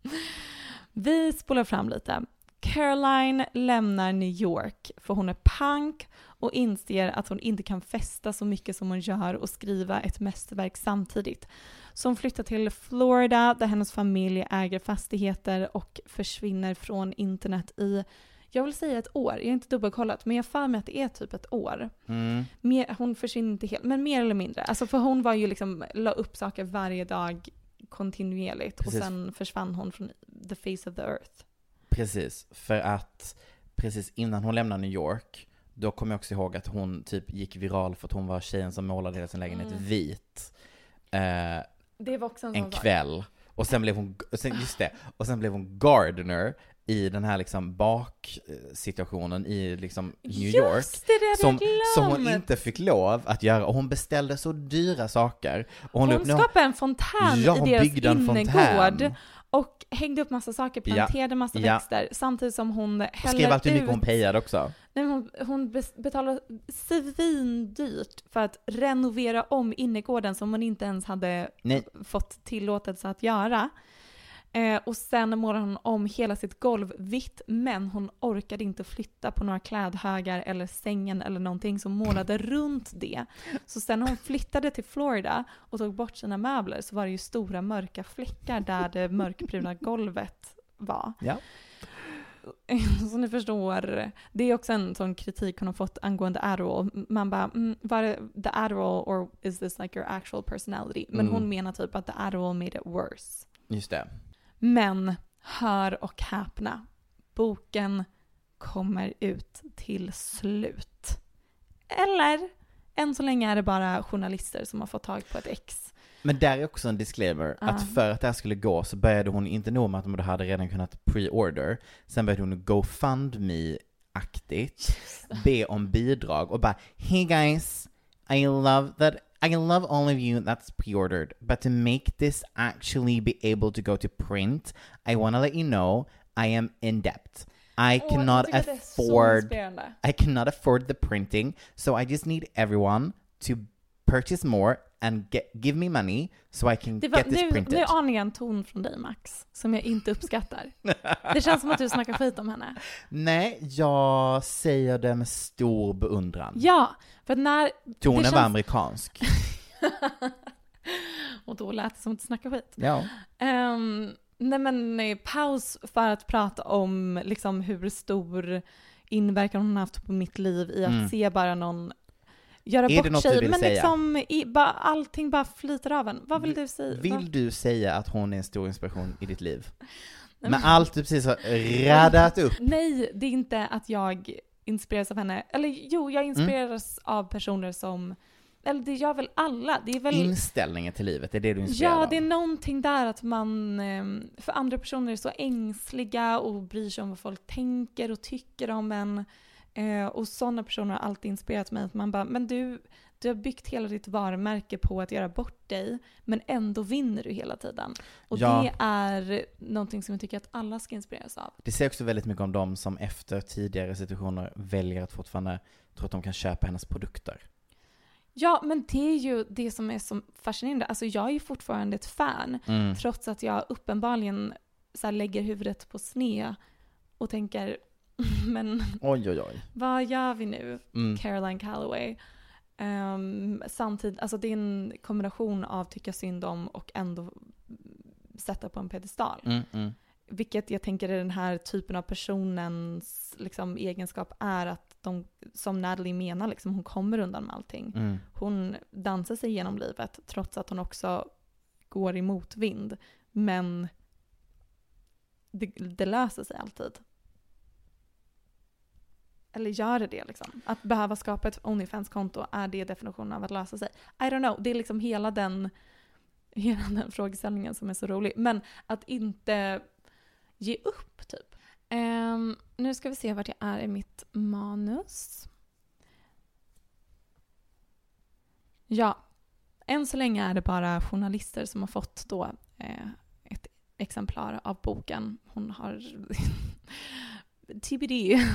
Vi spolar fram lite. Caroline lämnar New York för hon är punk och inser att hon inte kan festa så mycket som hon gör och skriva ett mästerverk samtidigt. Hon flyttar till Florida där hennes familj äger fastigheter och försvinner från internet i, jag vill säga ett år, jag har inte dubbelkollat, men jag för mig att det är typ ett år. Mm. Mer, hon försvinner inte helt, men mer eller mindre. Alltså för hon var ju liksom, la upp saker varje dag kontinuerligt Precis. och sen försvann hon från the face of the earth. Precis, för att precis innan hon lämnade New York, då kommer jag också ihåg att hon typ gick viral för att hon var tjejen som målade hela sin lägenhet Mm. vit. Eh, Det var också en, en kväll. Och sen blev hon, och sen, just det, och sen blev hon gardener i den här liksom baksituationen i liksom New Just York. det, som, som hon inte fick lov att göra. Och hon beställde så dyra saker. Och hon, Hon, upp- skapade en fontän Ja, i deras innergård och hängde upp massa saker, Ja, planterade massa ja. växter samtidigt som hon och häller skrev alltid hur mycket ut hon pejade också. Nej, hon, hon betalade svindyrt för att renovera om innergården som hon inte ens hade Nej. fått tillåtelse att göra. Eh, och sen målade hon om hela sitt golv vitt, men hon orkade inte flytta på några klädhögar eller sängen eller någonting, så målade runt det. Så sen hon flyttade till Florida och tog bort sina möbler så var det ju stora mörka fläckar där det mörkbruna golvet var. Ja. Så ni förstår, det är också en sån kritik hon har fått angående Adderall. Man bara, mm, var det the Adderall or is this like your actual personality? Men Mm. hon menar typ att the Adderall made it worse. Just det. Men hör och häpna, boken kommer ut till slut. Eller, än så länge är det bara journalister som har fått tag på ett ex. Men där är också en disclaimer, Ja. att för att det här skulle gå så började hon inte nog med att de hade redan kunnat pre-order, sen började hon GoFundMe-aktigt be om bidrag och bara Hey guys, I love that I love all of you that's pre-ordered, but to make this actually be able to go to print, I wanna let you know I am in debt. I Åh, cannot afford. I cannot afford the printing, so I just need everyone to purchase more and get, give me money so I can var, get this nu, printed. nu anar jag en ton från dig Max, som jag inte uppskattar. Det känns som att du snackar skit om henne. Nej, jag säger det med stor beundran. Ja, för när... Tonen det var känns- amerikansk. Och då lät det som att du snackar skit. Ja. Ehm, nej men eh, paus för att prata om liksom hur stor inverkan hon har haft på mitt liv i att Mm. se bara någon göra Är bort sig. men säga? liksom i, ba, allting bara flyter av en. Vad vill du säga? Vill du säga att hon är en stor inspiration i ditt liv? Med men- allt du precis har radat upp. Nej, det är inte att jag inspireras av henne. Eller jo, Mm. jag inspireras av personer som, eller det gör väl alla. Det är väl... Inställningen till livet, det är det du är inspirerad Ja, det är någonting där att man, ehm, för andra personer är så ängsliga och bryr sig om vad folk tänker och tycker om en. Eh, Och sådana personer har alltid inspirerat mig. Att man bara, men du, du har byggt hela ditt varumärke på att göra bort dig, men ändå vinner du hela tiden. Och Ja. det är någonting som jag tycker att alla ska inspireras av. Det säger också väldigt mycket om dem som efter tidigare situationer väljer att fortfarande tro att de kan köpa hennes produkter. Ja, men det är ju det som är så fascinerande. Alltså jag är ju fortfarande ett fan, Mm. trots att jag uppenbarligen så lägger huvudet på sne och tänker, men Oj, oj, oj. vad gör vi nu, Mm. Caroline Calloway? Um, samtidigt, alltså det är en kombination av tycka synd om och ändå sätta på en pedestal. Mm, mm. Vilket jag tänker är den här typen av personens liksom, egenskap är att de, som Natalie menar, liksom, hon kommer undan med allting. Mm. Hon dansar sig genom livet trots att hon också går i motvind. Men det, det löser sig alltid. Eller gör det liksom? Att behöva skapa ett Onlyfans-konto, är det definitionen av att lösa sig? I don't know, det är liksom hela den, hela den frågeställningen som är så rolig. Men att inte ge upp typ. Ehm, nu ska vi se vart jag är i mitt manus. Ja, än så länge är det bara journalister som har fått då eh, ett exemplar av boken. Hon har TBD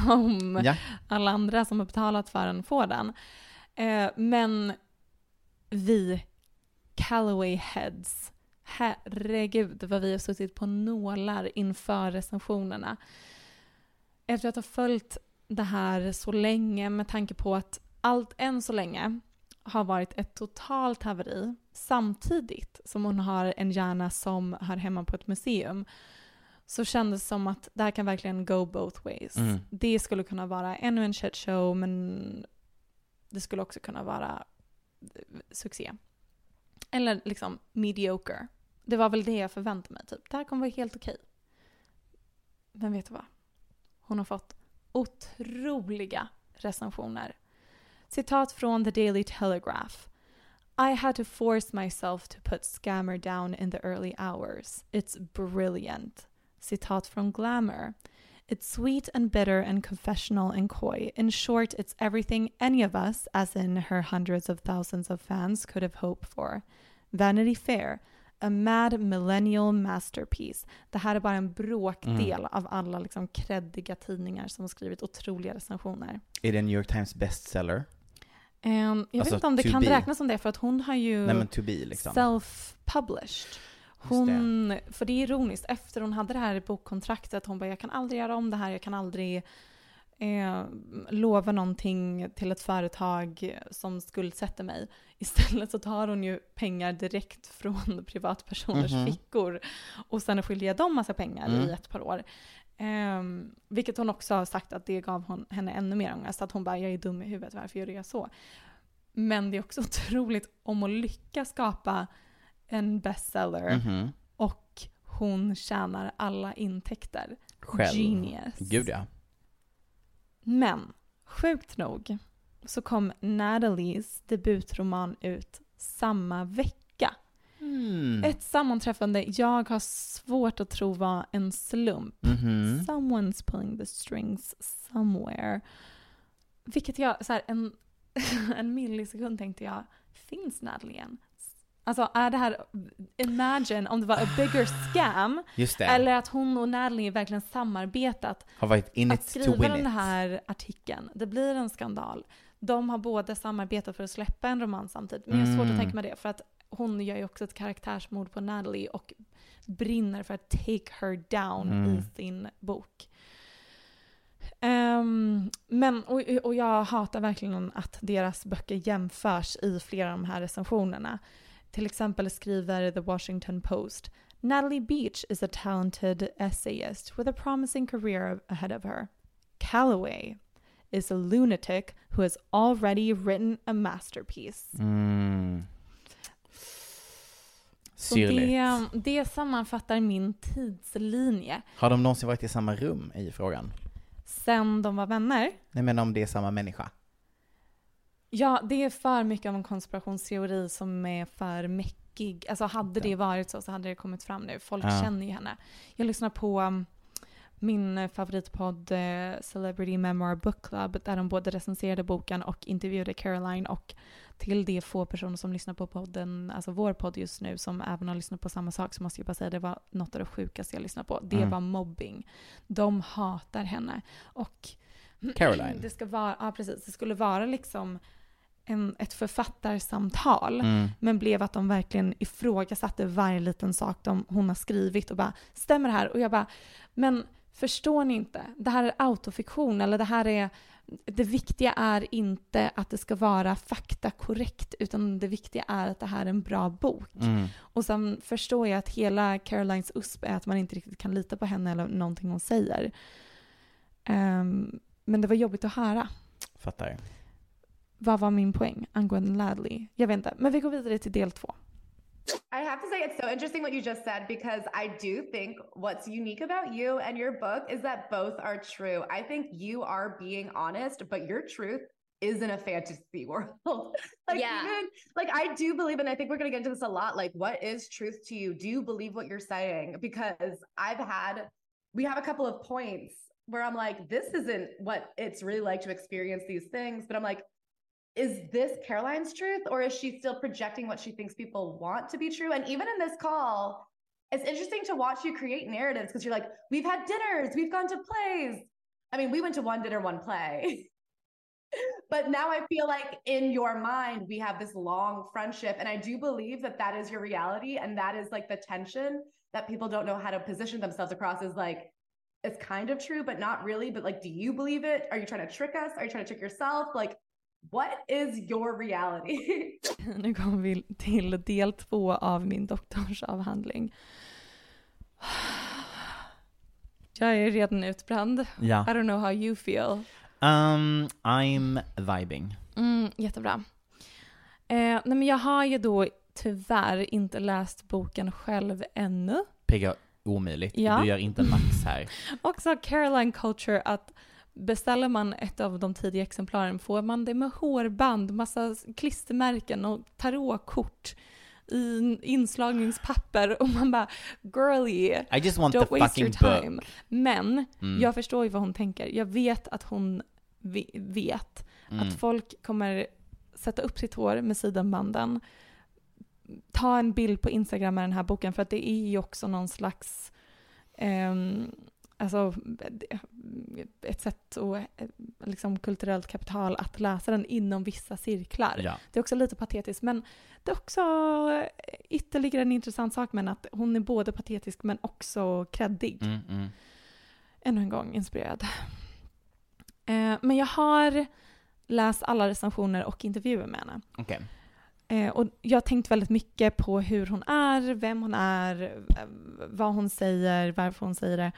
om Ja. alla andra som har betalat för den får den. Eh, men vi Callaway Heads, herregud vad vi har suttit på nålar inför recensionerna. Efter att ha följt det här så länge med tanke på att allt än så länge har varit ett totalt haveri samtidigt som hon har en hjärna som hör hemma på ett museum så kändes det som att det här kan verkligen go both ways. Mm. Det skulle kunna vara ännu en shit show men det skulle också kunna vara eh, succé. Eller liksom mediocre. Det var väl det jag förväntade mig. Typ. Det här kommer vara helt okej. Men vet du vad? Hon har fått otroliga recensioner. Citat från The Daily Telegraph. I had to force myself to put Scammer down in the early hours. It's brilliant. Citat från Glamour. It's sweet and bitter and confessional and coy. In short, it's everything any of us, as in her hundreds of thousands of fans, could have hoped for. Vanity Fair. A mad millennial masterpiece. Det här är bara en bråkdel Mm. av alla liksom kreddiga tidningar som har skrivit otroliga recensioner. Är det New York Times bestseller? Ehm, jag Alltså, vet inte om det kan be. räknas som det, för att hon har ju Nej, be, liksom. self-published. Hon, för det är ironiskt, efter hon hade det här i bokkontraktet, hon bara jag kan aldrig göra om det här, jag kan aldrig eh, lova någonting till ett företag som skuldsätter mig. Istället så tar hon ju pengar direkt från privatpersoners Mhm. fickor och sen skiljer dem massa pengar Mm. i ett par år. Ehm, vilket hon också har sagt att det gav hon, henne ännu mer ångest. Att hon bara, jag är dum i huvudet, varför gör jag så? Men det är också otroligt om att lyckas skapa en bestseller Mhm. och hon tjänar alla intäkter. Själv. Genius. Gud ja. Men sjukt nog så kom Natalies debutroman ut samma vecka. Mm. Ett sammanträffande jag har svårt att tro var en slump. Mhm. Someone's pulling the strings somewhere. Vilket jag, så här, en, en millisekund tänkte jag, finns Natalie än? Alltså är det här, imagine om det var a bigger scam. Eller att hon och Natalie verkligen samarbetat Har varit in att it to skriva win den it. här artikeln, det blir en skandal. De har båda samarbetat för att släppa en roman samtidigt. Men jag har svårt att Mm. tänka mig det, för att hon gör ju också ett karaktärsmord på Natalie och brinner för att take her down Mm. i sin bok. Ehm, men, och, och jag hatar verkligen att deras böcker jämförs i flera av de här recensionerna. Till exempel skriver The Washington Post Natalie Beach is a talented essayist with a promising career ahead of her. Calloway is a lunatic who has already written a masterpiece. Mm. Det, det sammanfattar min tidslinje Har de någonsin varit i samma rum i frågan? sen de var vänner. Nej men om det är samma människa. Ja, det är för mycket av en konspirationsteori som är för mäckig. Alltså hade det varit så så hade det kommit fram nu. Folk Ja. känner ju henne. Jag lyssnar på um, min favoritpodd eh, Celebrity Memoir Book Club där de både recenserade boken och intervjuade Caroline och till de få personer som lyssnar på podden, alltså vår podd just nu, som även har lyssnat på samma sak så måste jag bara säga det var något av det sjukaste jag lyssnat på. Det Mm. var mobbing. De hatar henne. Och Caroline. det ska vara, ja precis, det skulle vara liksom en, ett författarsamtal. Mm. Men blev att de verkligen ifrågasatte varje liten sak de, hon har skrivit och bara stämmer det här? Och jag bara, men förstår ni inte? Det här är autofiktion eller det här är det viktiga är inte att det ska vara faktakorrekt utan det viktiga är att det här är en bra bok. Mm. Och sen förstår jag att hela Carolines USP är att man inte riktigt kan lita på henne eller någonting hon säger. Ehm, men det var jobbigt att höra. I have to say, it's so interesting what you just said because I do think what's unique about you and your book is that both are true. I think you are being honest, but your truth is in a fantasy world. like Yeah. even like I do believe, and I think we're gonna get into this a lot. Like, what is truth to you? Do you believe what you're saying? Because I've had we have a couple of points where I'm like, this isn't what it's really like to experience these things, but I'm like, is this Caroline's truth or is she still projecting what she thinks people want to be true? And even in this call, it's interesting to watch you create narratives because you're like, we've had dinners, we've gone to plays. I mean, we went to one dinner, one play. but now I feel like in your mind, we have this long friendship. And I do believe that that is your reality. And that is like the tension that people don't know how to position themselves across is like, it's kind of true, but not really. But like, do you believe it? Are you trying to trick us? Are you trying to trick yourself? Like, what is your reality? Nu kommer vi till del två av min doktorsavhandling. Jag är redan utbränd. Ja. I don't know how you feel. Um, I'm vibing. Mm, jättebra. Eh, nej men jag har ju då tyvärr inte läst boken själv ännu. PG, omöjligt. Ja. Du gör inte max här. Också Caroline Culture att beställer man ett av de tidiga exemplaren får man det med hårband, massa klistermärken och tarotkort i inslagningspapper och man bara girly, I just want don't the waste your fucking book." time. Men Mm. jag förstår ju vad hon tänker. Jag vet att hon ve- vet Mm. att folk kommer sätta upp sitt hår med sidenbanden, ta en bild på Instagram med den här boken för att det är ju också någon slags ehm, alltså, ett sätt och eh, liksom kulturellt kapital att läsa den inom vissa cirklar. Ja. Det är också lite patetiskt men det är också ytterligare en intressant sak med att hon är både patetisk men också kreddig. Mm, mm. Ännu en gång inspirerad. Eh, men jag har läst alla recensioner och intervjuer med henne. Okej. Eh, och jag har tänkt väldigt mycket på hur hon är, vem hon är, vad hon säger, varför hon säger det.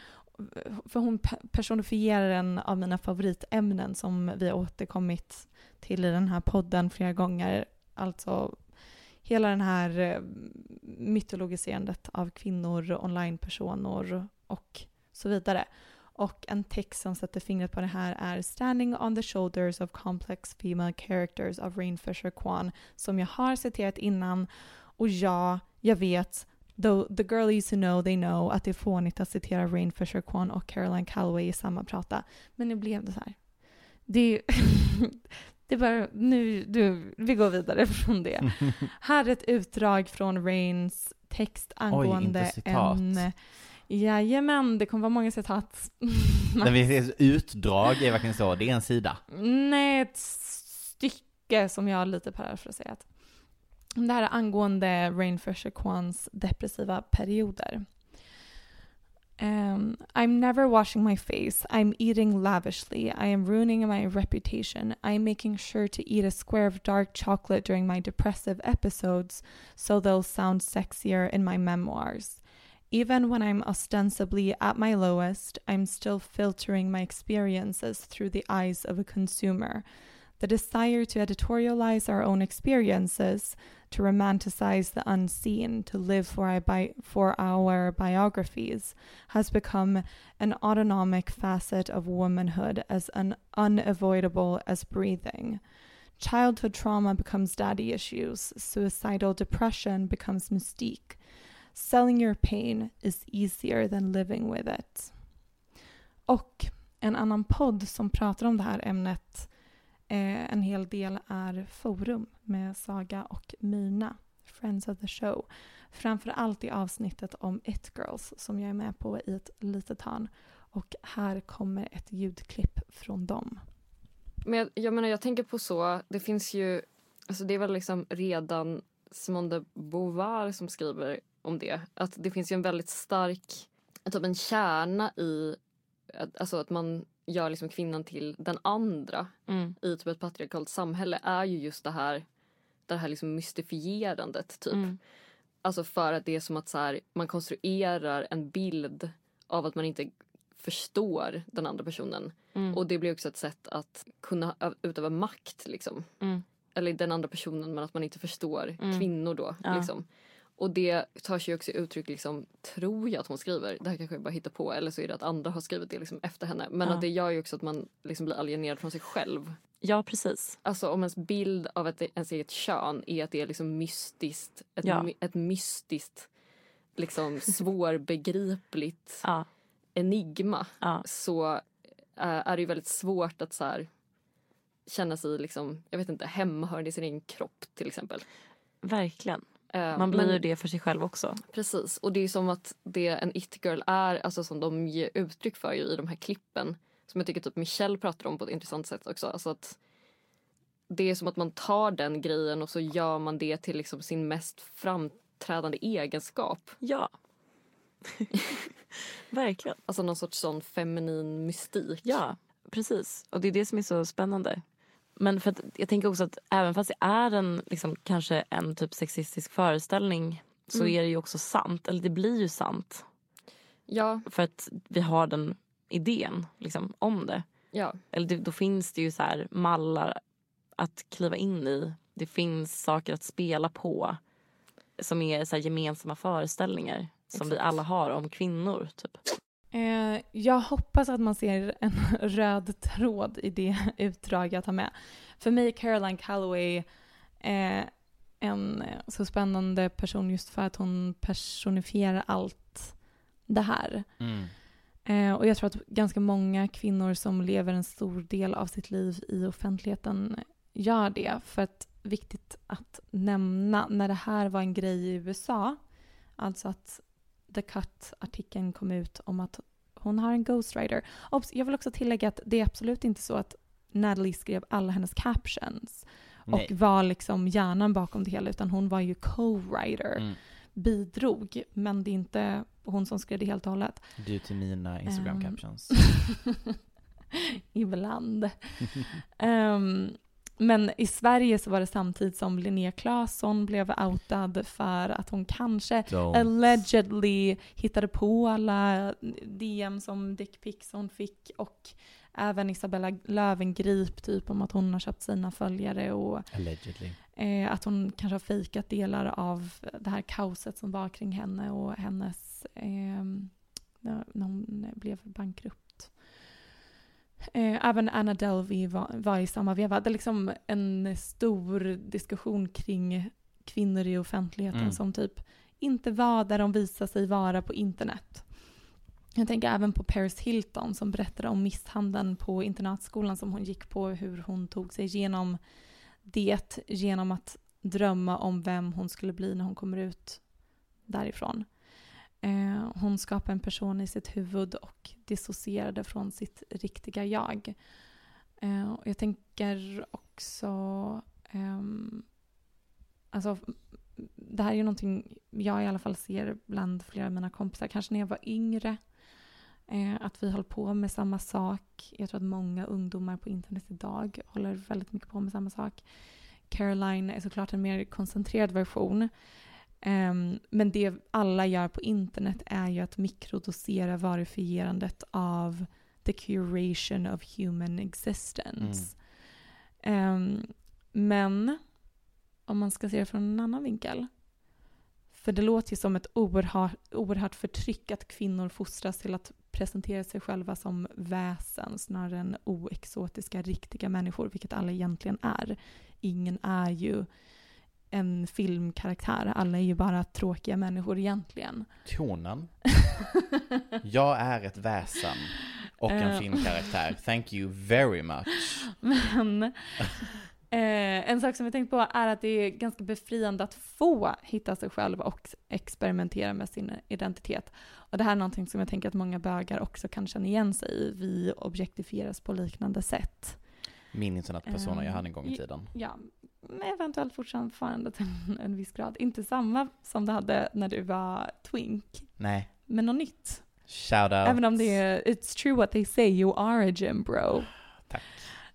För hon personifierar en av mina favoritämnen som vi har återkommit till i den här podden flera gånger. Alltså hela den här eh, mytologiserandet av kvinnor, onlinepersoner och så vidare. Och en text som sätter fingret på det här är Standing on the shoulders of complex female characters of Rain Fisher Kwan som jag har citerat innan. Och ja, jag vet, though the girlies who know they know att det är fånigt att citera Rain Fisher Kwan och Caroline Calloway i samma prata. Men nu blev det så här. Det, det är bara, nu, du, vi går vidare från det. här är ett utdrag från Rains text angående inte citat. en Jajamän, det kommer vara många citat. När vi ses utdrag är verkligen så, det är en sida. Nej, ett stycke som jag har lite parafraserat. Det här är angående Rain Fisher Kwans depressiva perioder. Um, I'm never washing my face. I'm eating lavishly. I am ruining my reputation. I'm making sure to eat a square of dark chocolate during my depressive episodes so they'll sound sexier in my memoirs. Even when I'm ostensibly at my lowest, I'm still filtering my experiences through the eyes of a consumer. The desire to editorialize our own experiences, to romanticize the unseen, to live for our, bi- for our biographies, has become an autonomic facet of womanhood as un- unavoidable as breathing. Childhood trauma becomes daddy issues, suicidal depression becomes mystique. Selling your pain is easier than living with it. Och en annan podd som pratar om det här ämnet eh, en hel del är Forum med Saga och Mina, Friends of the Show. Framför allt i avsnittet om It Girls som jag är med på i ett litet hörn. Och här kommer ett ljudklipp från dem. Men jag, jag menar, jag tänker på så, det finns ju, alltså det är väl liksom redan Simone de Beauvoir som skriver om det. Att det finns ju en väldigt stark, typ en kärna i, alltså att man gör liksom kvinnan till den andra Mm. i typ ett patriarkalt samhälle är ju just det här, det här liksom mystifierandet typ. Mm. Alltså för att det är som att så här, man konstruerar en bild av att man inte förstår den andra personen. Mm. Och det blir också ett sätt att kunna utöva makt liksom. Mm. Eller den andra personen men att man inte förstår Mm. kvinnor då. Ja. Liksom. Och det tar sig också uttryck, liksom, tror jag att hon skriver, det här kanske jag bara hittar på, eller så är det att andra har skrivit det liksom efter henne. Men Ja. att det gör ju också att man liksom blir alienerad från sig själv. Ja, precis. Alltså om ens bild av ett, ens eget kön är att det är liksom mystiskt, ett, Ja. my, ett mystiskt, liksom svårbegripligt Ja. enigma. Så äh, är det ju väldigt svårt att så här, känna sig liksom, jag vet inte, hemmahörande i sin egen kropp till exempel. Verkligen. Eh, Man blir ju det för sig själv också. Precis, och det är som att det en it-girl är, alltså som de ger uttryck för i de här klippen. Som jag tycker typ Michelle pratar om på ett intressant sätt också. Alltså att det är som att man tar den grejen och så gör man det till liksom sin mest framträdande egenskap. Ja. Verkligen. Alltså någon sorts sån feminin mystik. Ja, precis. Och det är det som är så spännande. Men för att jag tänker också att även fast det är en liksom, kanske en typ sexistisk föreställning så Mm. är det ju också sant. Eller det blir ju sant. Ja. För att vi har den idén liksom, om det. Ja. Eller det, då finns det ju så här mallar att kliva in i. Det finns saker att spela på som är så gemensamma föreställningar som vi Exakt. alla har om kvinnor. Typ. Eh, jag hoppas att man ser en röd tråd i det utdrag jag tar med. För mig är Caroline Calloway eh, en eh, så spännande person just för att hon personifierar allt det här. Mm. Eh, och jag tror att ganska många kvinnor som lever en stor del av sitt liv i offentligheten gör det. För att viktigt att nämna, när det här var en grej i USA, alltså att The Cut-artikeln kom ut om att hon har en ghostwriter. Obs, jag vill också tillägga att det är absolut inte så att Natalie skrev alla hennes captions Nej. och var liksom hjärnan bakom det hela, utan hon var ju co-writer. Mm. Bidrog, men det är inte hon som skrev det helt och hållet. Du till mina Instagram Ehm. captions. Ibland. Ehm, men i Sverige så var det samtidigt som Linnea Claesson blev outad för att hon kanske Don't. allegedly hittade på alla DM som dickpics hon fick och även Isabella Löwengrip typ om att hon har köpt sina följare och Allegedly. eh, att hon kanske har fejkat delar av det här kaoset som var kring henne och hennes ehm, när hon blev bankrupt. Eh, även Anna Delvey var, var i samma veva. Det är liksom en stor diskussion kring kvinnor i offentligheten Mm. som typ inte var där de visar sig vara på internet. Jag tänker även på Paris Hilton som berättade om misshandeln på internatskolan som hon gick på, hur hon tog sig igenom det genom att drömma om vem hon skulle bli när hon kommer ut därifrån. Eh, hon skapade en person i sitt huvud och dissocierade från sitt riktiga jag. Eh, och jag tänker också... Ehm, alltså, det här är ju någonting jag i alla fall ser bland flera av mina kompisar, kanske när jag var yngre. Eh, att vi höll på med samma sak. Jag tror att många ungdomar på internet idag håller väldigt mycket på med samma sak. Caroline är såklart en mer koncentrerad version. Um, men det alla gör på internet är ju att mikrodosera varifierandet av the curation of human existence. Ehm, men om man ska se det från en annan vinkel. För det låter ju som ett oerhört, oerhört förtryck att kvinnor fostras till att presentera sig själva som väsen snarare än oexotiska riktiga människor, vilket alla egentligen är. Ingen är ju en filmkaraktär, alla är ju bara tråkiga människor egentligen. Tonen. Jag är ett väsen och en Eh. filmkaraktär. Thank you very much. Men eh, en sak som jag tänkt på är att det är ganska befriande att få hitta sig själv och experimentera med sin identitet. Och det här är någonting som jag tänker att många bögar också kan känna igen sig i. Vi objektifieras på liknande sätt. Min internetpersona Eh, jag hade en gång i i- tiden. Ja, eventuellt fortfarande till en viss grad. Inte samma som du hade när du var twink, Nej. men något nytt. Shout out. Även om det är, it's true what they say, you are a gym bro. Tack.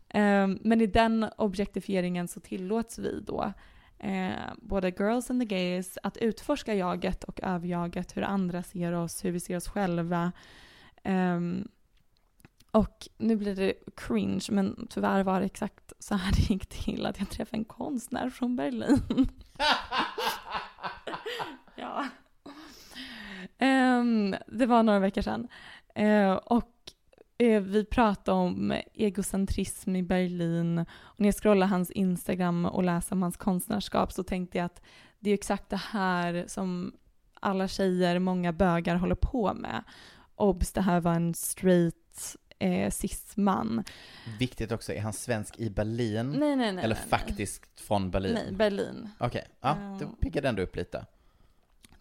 Ehm, men i den objektifieringen så tillåts vi då, eh, både girls and the gays, att utforska jaget och överjaget, hur andra ser oss, hur vi ser oss själva. Ehm, och nu blir det cringe, men tyvärr var det exakt så här det gick till, att jag träffade en konstnär från Berlin. ja. Ehm, det var några veckor sedan. Eh, och eh, vi pratade om egocentrism i Berlin. Och när jag scrollade hans Instagram och läste om hans konstnärskap så tänkte jag att det är exakt det här som alla tjejer, många bögar håller på med. Obs, det här var en straight eh, cis-man. Viktigt också, är han svensk i Berlin? Nej, nej, nej, Eller nej, nej. faktiskt från Berlin? Nej, Berlin. Okej, ja, Ja. då piggade den upp lite.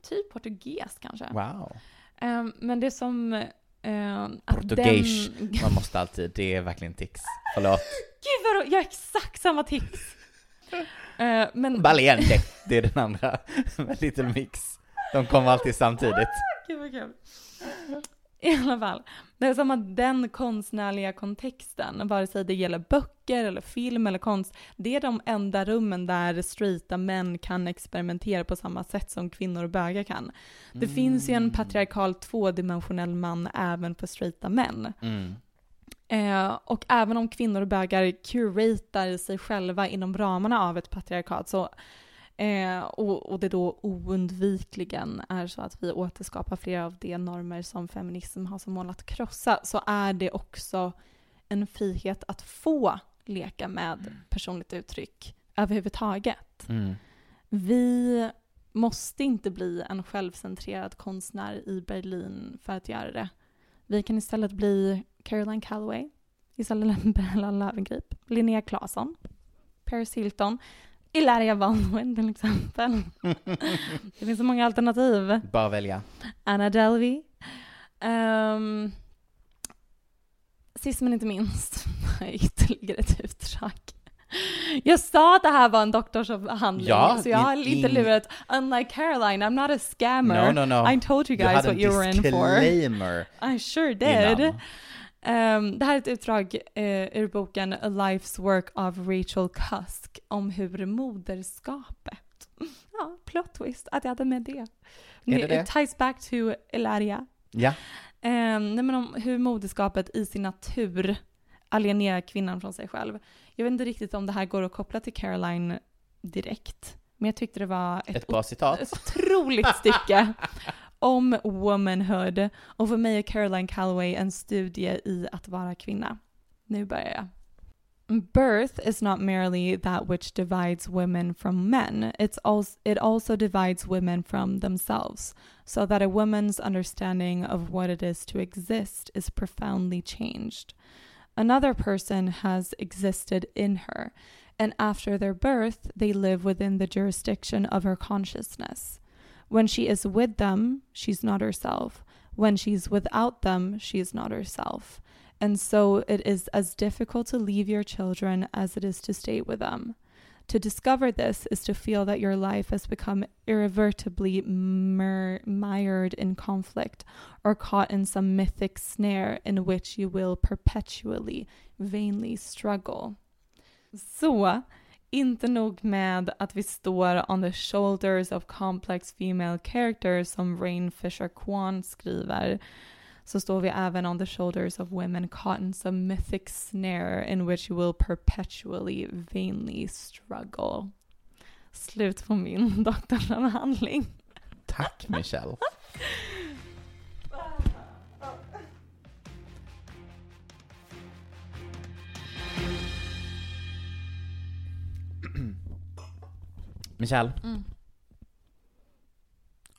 Typ portugis kanske. Wow. Ehm, men det som... Uh, att Portugis, den... man måste alltid, det är verkligen tics. Förlåt. Gud vad jag har exakt samma tics. Eh, men... Valiente, det är den andra. Little Mix. De kommer alltid samtidigt. Gud vad kul. I alla fall, det är som att den konstnärliga kontexten, vare sig det gäller böcker eller film eller konst, det är de enda rummen där straighta män kan experimentera på samma sätt som kvinnor och bögar kan. Det finns ju en patriarkal tvådimensionell man även för straighta män. Mm. Eh, och även om kvinnor och bögar curatar sig själva inom ramarna av ett patriarkat så eh, och, och det då oundvikligen är så att vi återskapar flera av de normer som feminism har som mål att krossa så är det också en frihet att få leka med personligt uttryck överhuvudtaget. Mm. Vi måste inte bli en självcentrerad konstnär i Berlin för att göra det. Vi kan istället bli Caroline Calloway, Isabella Bella Löwengrip, Linnea Claesson, Paris Hilton, Ilaria Baldwin till exempel. det finns så många alternativ. Bara välja. Anna Delvey. Um, sist men inte minst, ytterligare ett utdrag. Jag sa att det här var en doktorsavhandling, Ja, så jag har lite lurat. Unlike Caroline, I'm not a scammer. No, no, no. I told you guys hade what you were in for. I sure did. innan. Ehm, det här är ett utdrag uh, ur boken A Life's Work of Rachel Cusk om hur moderskapet, ja, plot twist att jag hade med det. det det? It ties back to Ilaria. Ja. Um, nej, men om hur moderskapet i sin natur alienerar kvinnan från sig själv. Jag vet inte riktigt om det här går att koppla till Caroline direkt, men jag tyckte det var ett, Ett bra citat. ett otroligt stycke om womanhood. Och för mig Caroline Calloway en studie i att vara kvinna. Nu börjar jag. Birth is not merely that which divides women from men, it's also, it also divides women from themselves, so that a woman's understanding of what it is to exist is profoundly changed. Another person has existed in her, and after their birth, they live within the jurisdiction of her consciousness. When she is with them, she's not herself. When she's without them, she is not herself. And so it is as difficult to leave your children as it is to stay with them. To discover this is to feel that your life has become irrevertibly mer- mired in conflict or caught in some mythic snare in which you will perpetually, vainly struggle. Så, uh, inte nog med att vi står on the shoulders of complex female characters som Rain Fisher Kwan skriver så står vi även on the shoulders of women caught in some mythic snare in which you will perpetually vainly struggle. Slut på min doktorsavhandling. Tack Michelle. Michelle, Mm.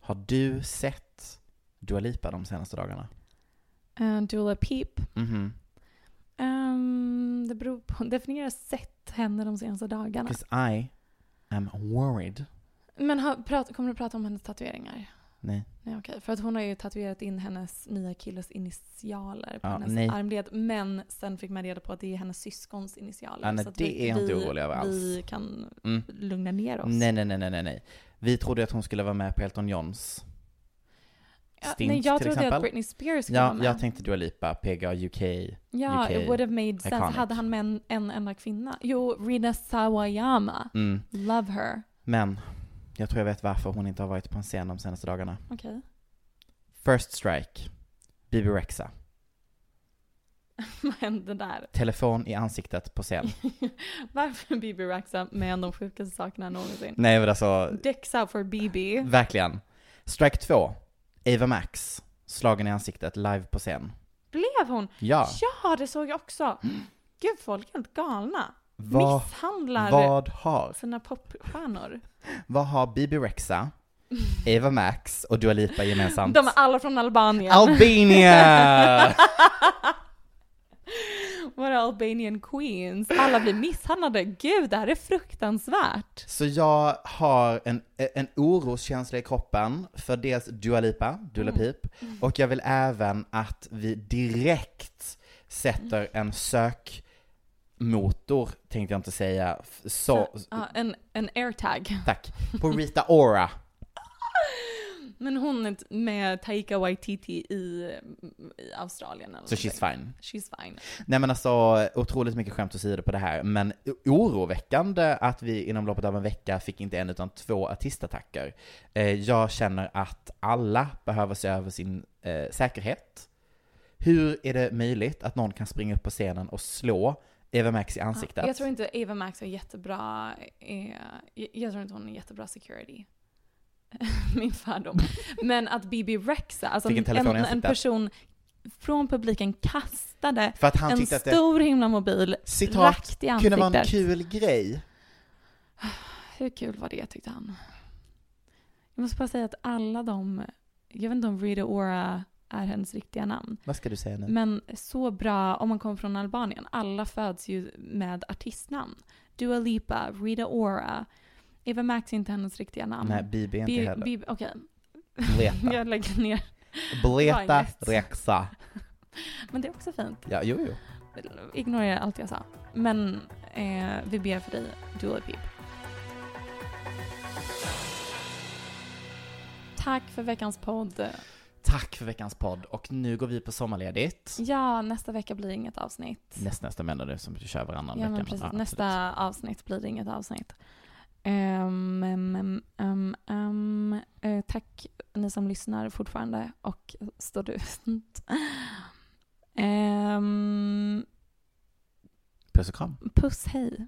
har du sett Dua Lipa de senaste dagarna? Uh, Dula Peep. Mhm. Um, det beror på, definiera sett henne de senaste dagarna. Because I am worried. Men har, prat, kommer du prata om hennes tatueringar? Nej. Nej okej, för att hon har ju tatuerat in hennes nya killes initialer på Ja, hennes nej. armled. Men sen fick man reda på att det är hennes syskons initialer. Ja, nej, så att det är jag inte orolig över alls. Vi kan Mm. lugna ner oss. Nej, nej, nej, nej, nej. Vi trodde att hon skulle vara med på Elton Johns Ja, stint nej, jag trodde att exempel. Britney Spears skulle ja, vara med. jag tänkte Dua Lipa, PGA UK. Ja, UK it would have made sense. iconic. Hade han med en, en enda kvinna? Jo, Rina Sawayama. Mm. Love her. Men, jag tror jag vet varför hon inte har varit på en scen de senaste dagarna. Okej. First Strike, Bibi Rexa, Vad hände där? telefon i ansiktet på scen. Varför BB Rexa med de sjukaste sakerna någonsin? Nej men alltså, Dicks out for BB. verkligen. Strike 2, Ava Max, slagen i ansiktet live på scen. Blev hon? Ja. Ja, det såg jag också. Gud, folk är helt galna. Vad- Misshandlar vad har- sina popstjärnor. Vad har Bibi Rexa, Eva Max och Dua Lipa gemensamt? De är alla från Albanien. Albania! Våra Albanian queens. Alla blir misshandlade. Gud, det här är fruktansvärt. Så jag har en, en oroskänsla i kroppen för dels Dua Lipa, Dula Mm. Pip, och jag vill även att vi direkt sätter en sökmotor, tänkte jag inte säga, f- så, Ja, en, en airtag. tack, på Rita Ora. Men hon med Taika Waititi i, i Australien eller Så she's någonting. fine. She's fine. Nej men alltså, otroligt mycket skämt åsido på det här, men oroväckande att vi inom loppet av en vecka fick inte en utan två artistattacker. Eh, jag känner att alla behöver se över sin eh, säkerhet. Hur är det möjligt att någon kan springa upp på scenen och slå Eva Max i ansiktet? Ja, jag tror inte Eva Max är jättebra, eh, jag, tror inte hon är jättebra security. Min fördom. Men att Bibi Rexa, alltså en en, en person från publiken kastade För att han en tyckte att det- stor himla mobil Citat, rakt i ansiktet. kunde vara en kul grej. Hur kul var det tyckte han? Jag måste bara säga att alla de, jag vet inte om Rita Ora är hennes riktiga namn. Vad ska du säga nu? Men så bra om man kommer från Albanien. Alla föds ju med artistnamn. Dua Lipa, Rita Ora. Eva Max är inte hennes riktiga namn. Nej, Bibi är inte Bi- heller. Bibi- Okej. Bleta. jag lägger ner. Bleta. Rexa. Men det är också fint. Ja, jo, jo. Ignorera allt jag sa. Men eh, vi ber för dig, Dua Pip. Tack för veckans podd. Tack för veckans podd, och nu går vi på sommarledigt. Ja, nästa vecka blir inget avsnitt. Nästa, nästa menar du, som du kör varannan Ja, vecka. men precis. ja, Nästa avsnitt blir det inget avsnitt. Ehm, ehm, ehm, ehm, eh, tack ni som lyssnar fortfarande och står ut. Ehm, Puss och kram. puss, hej.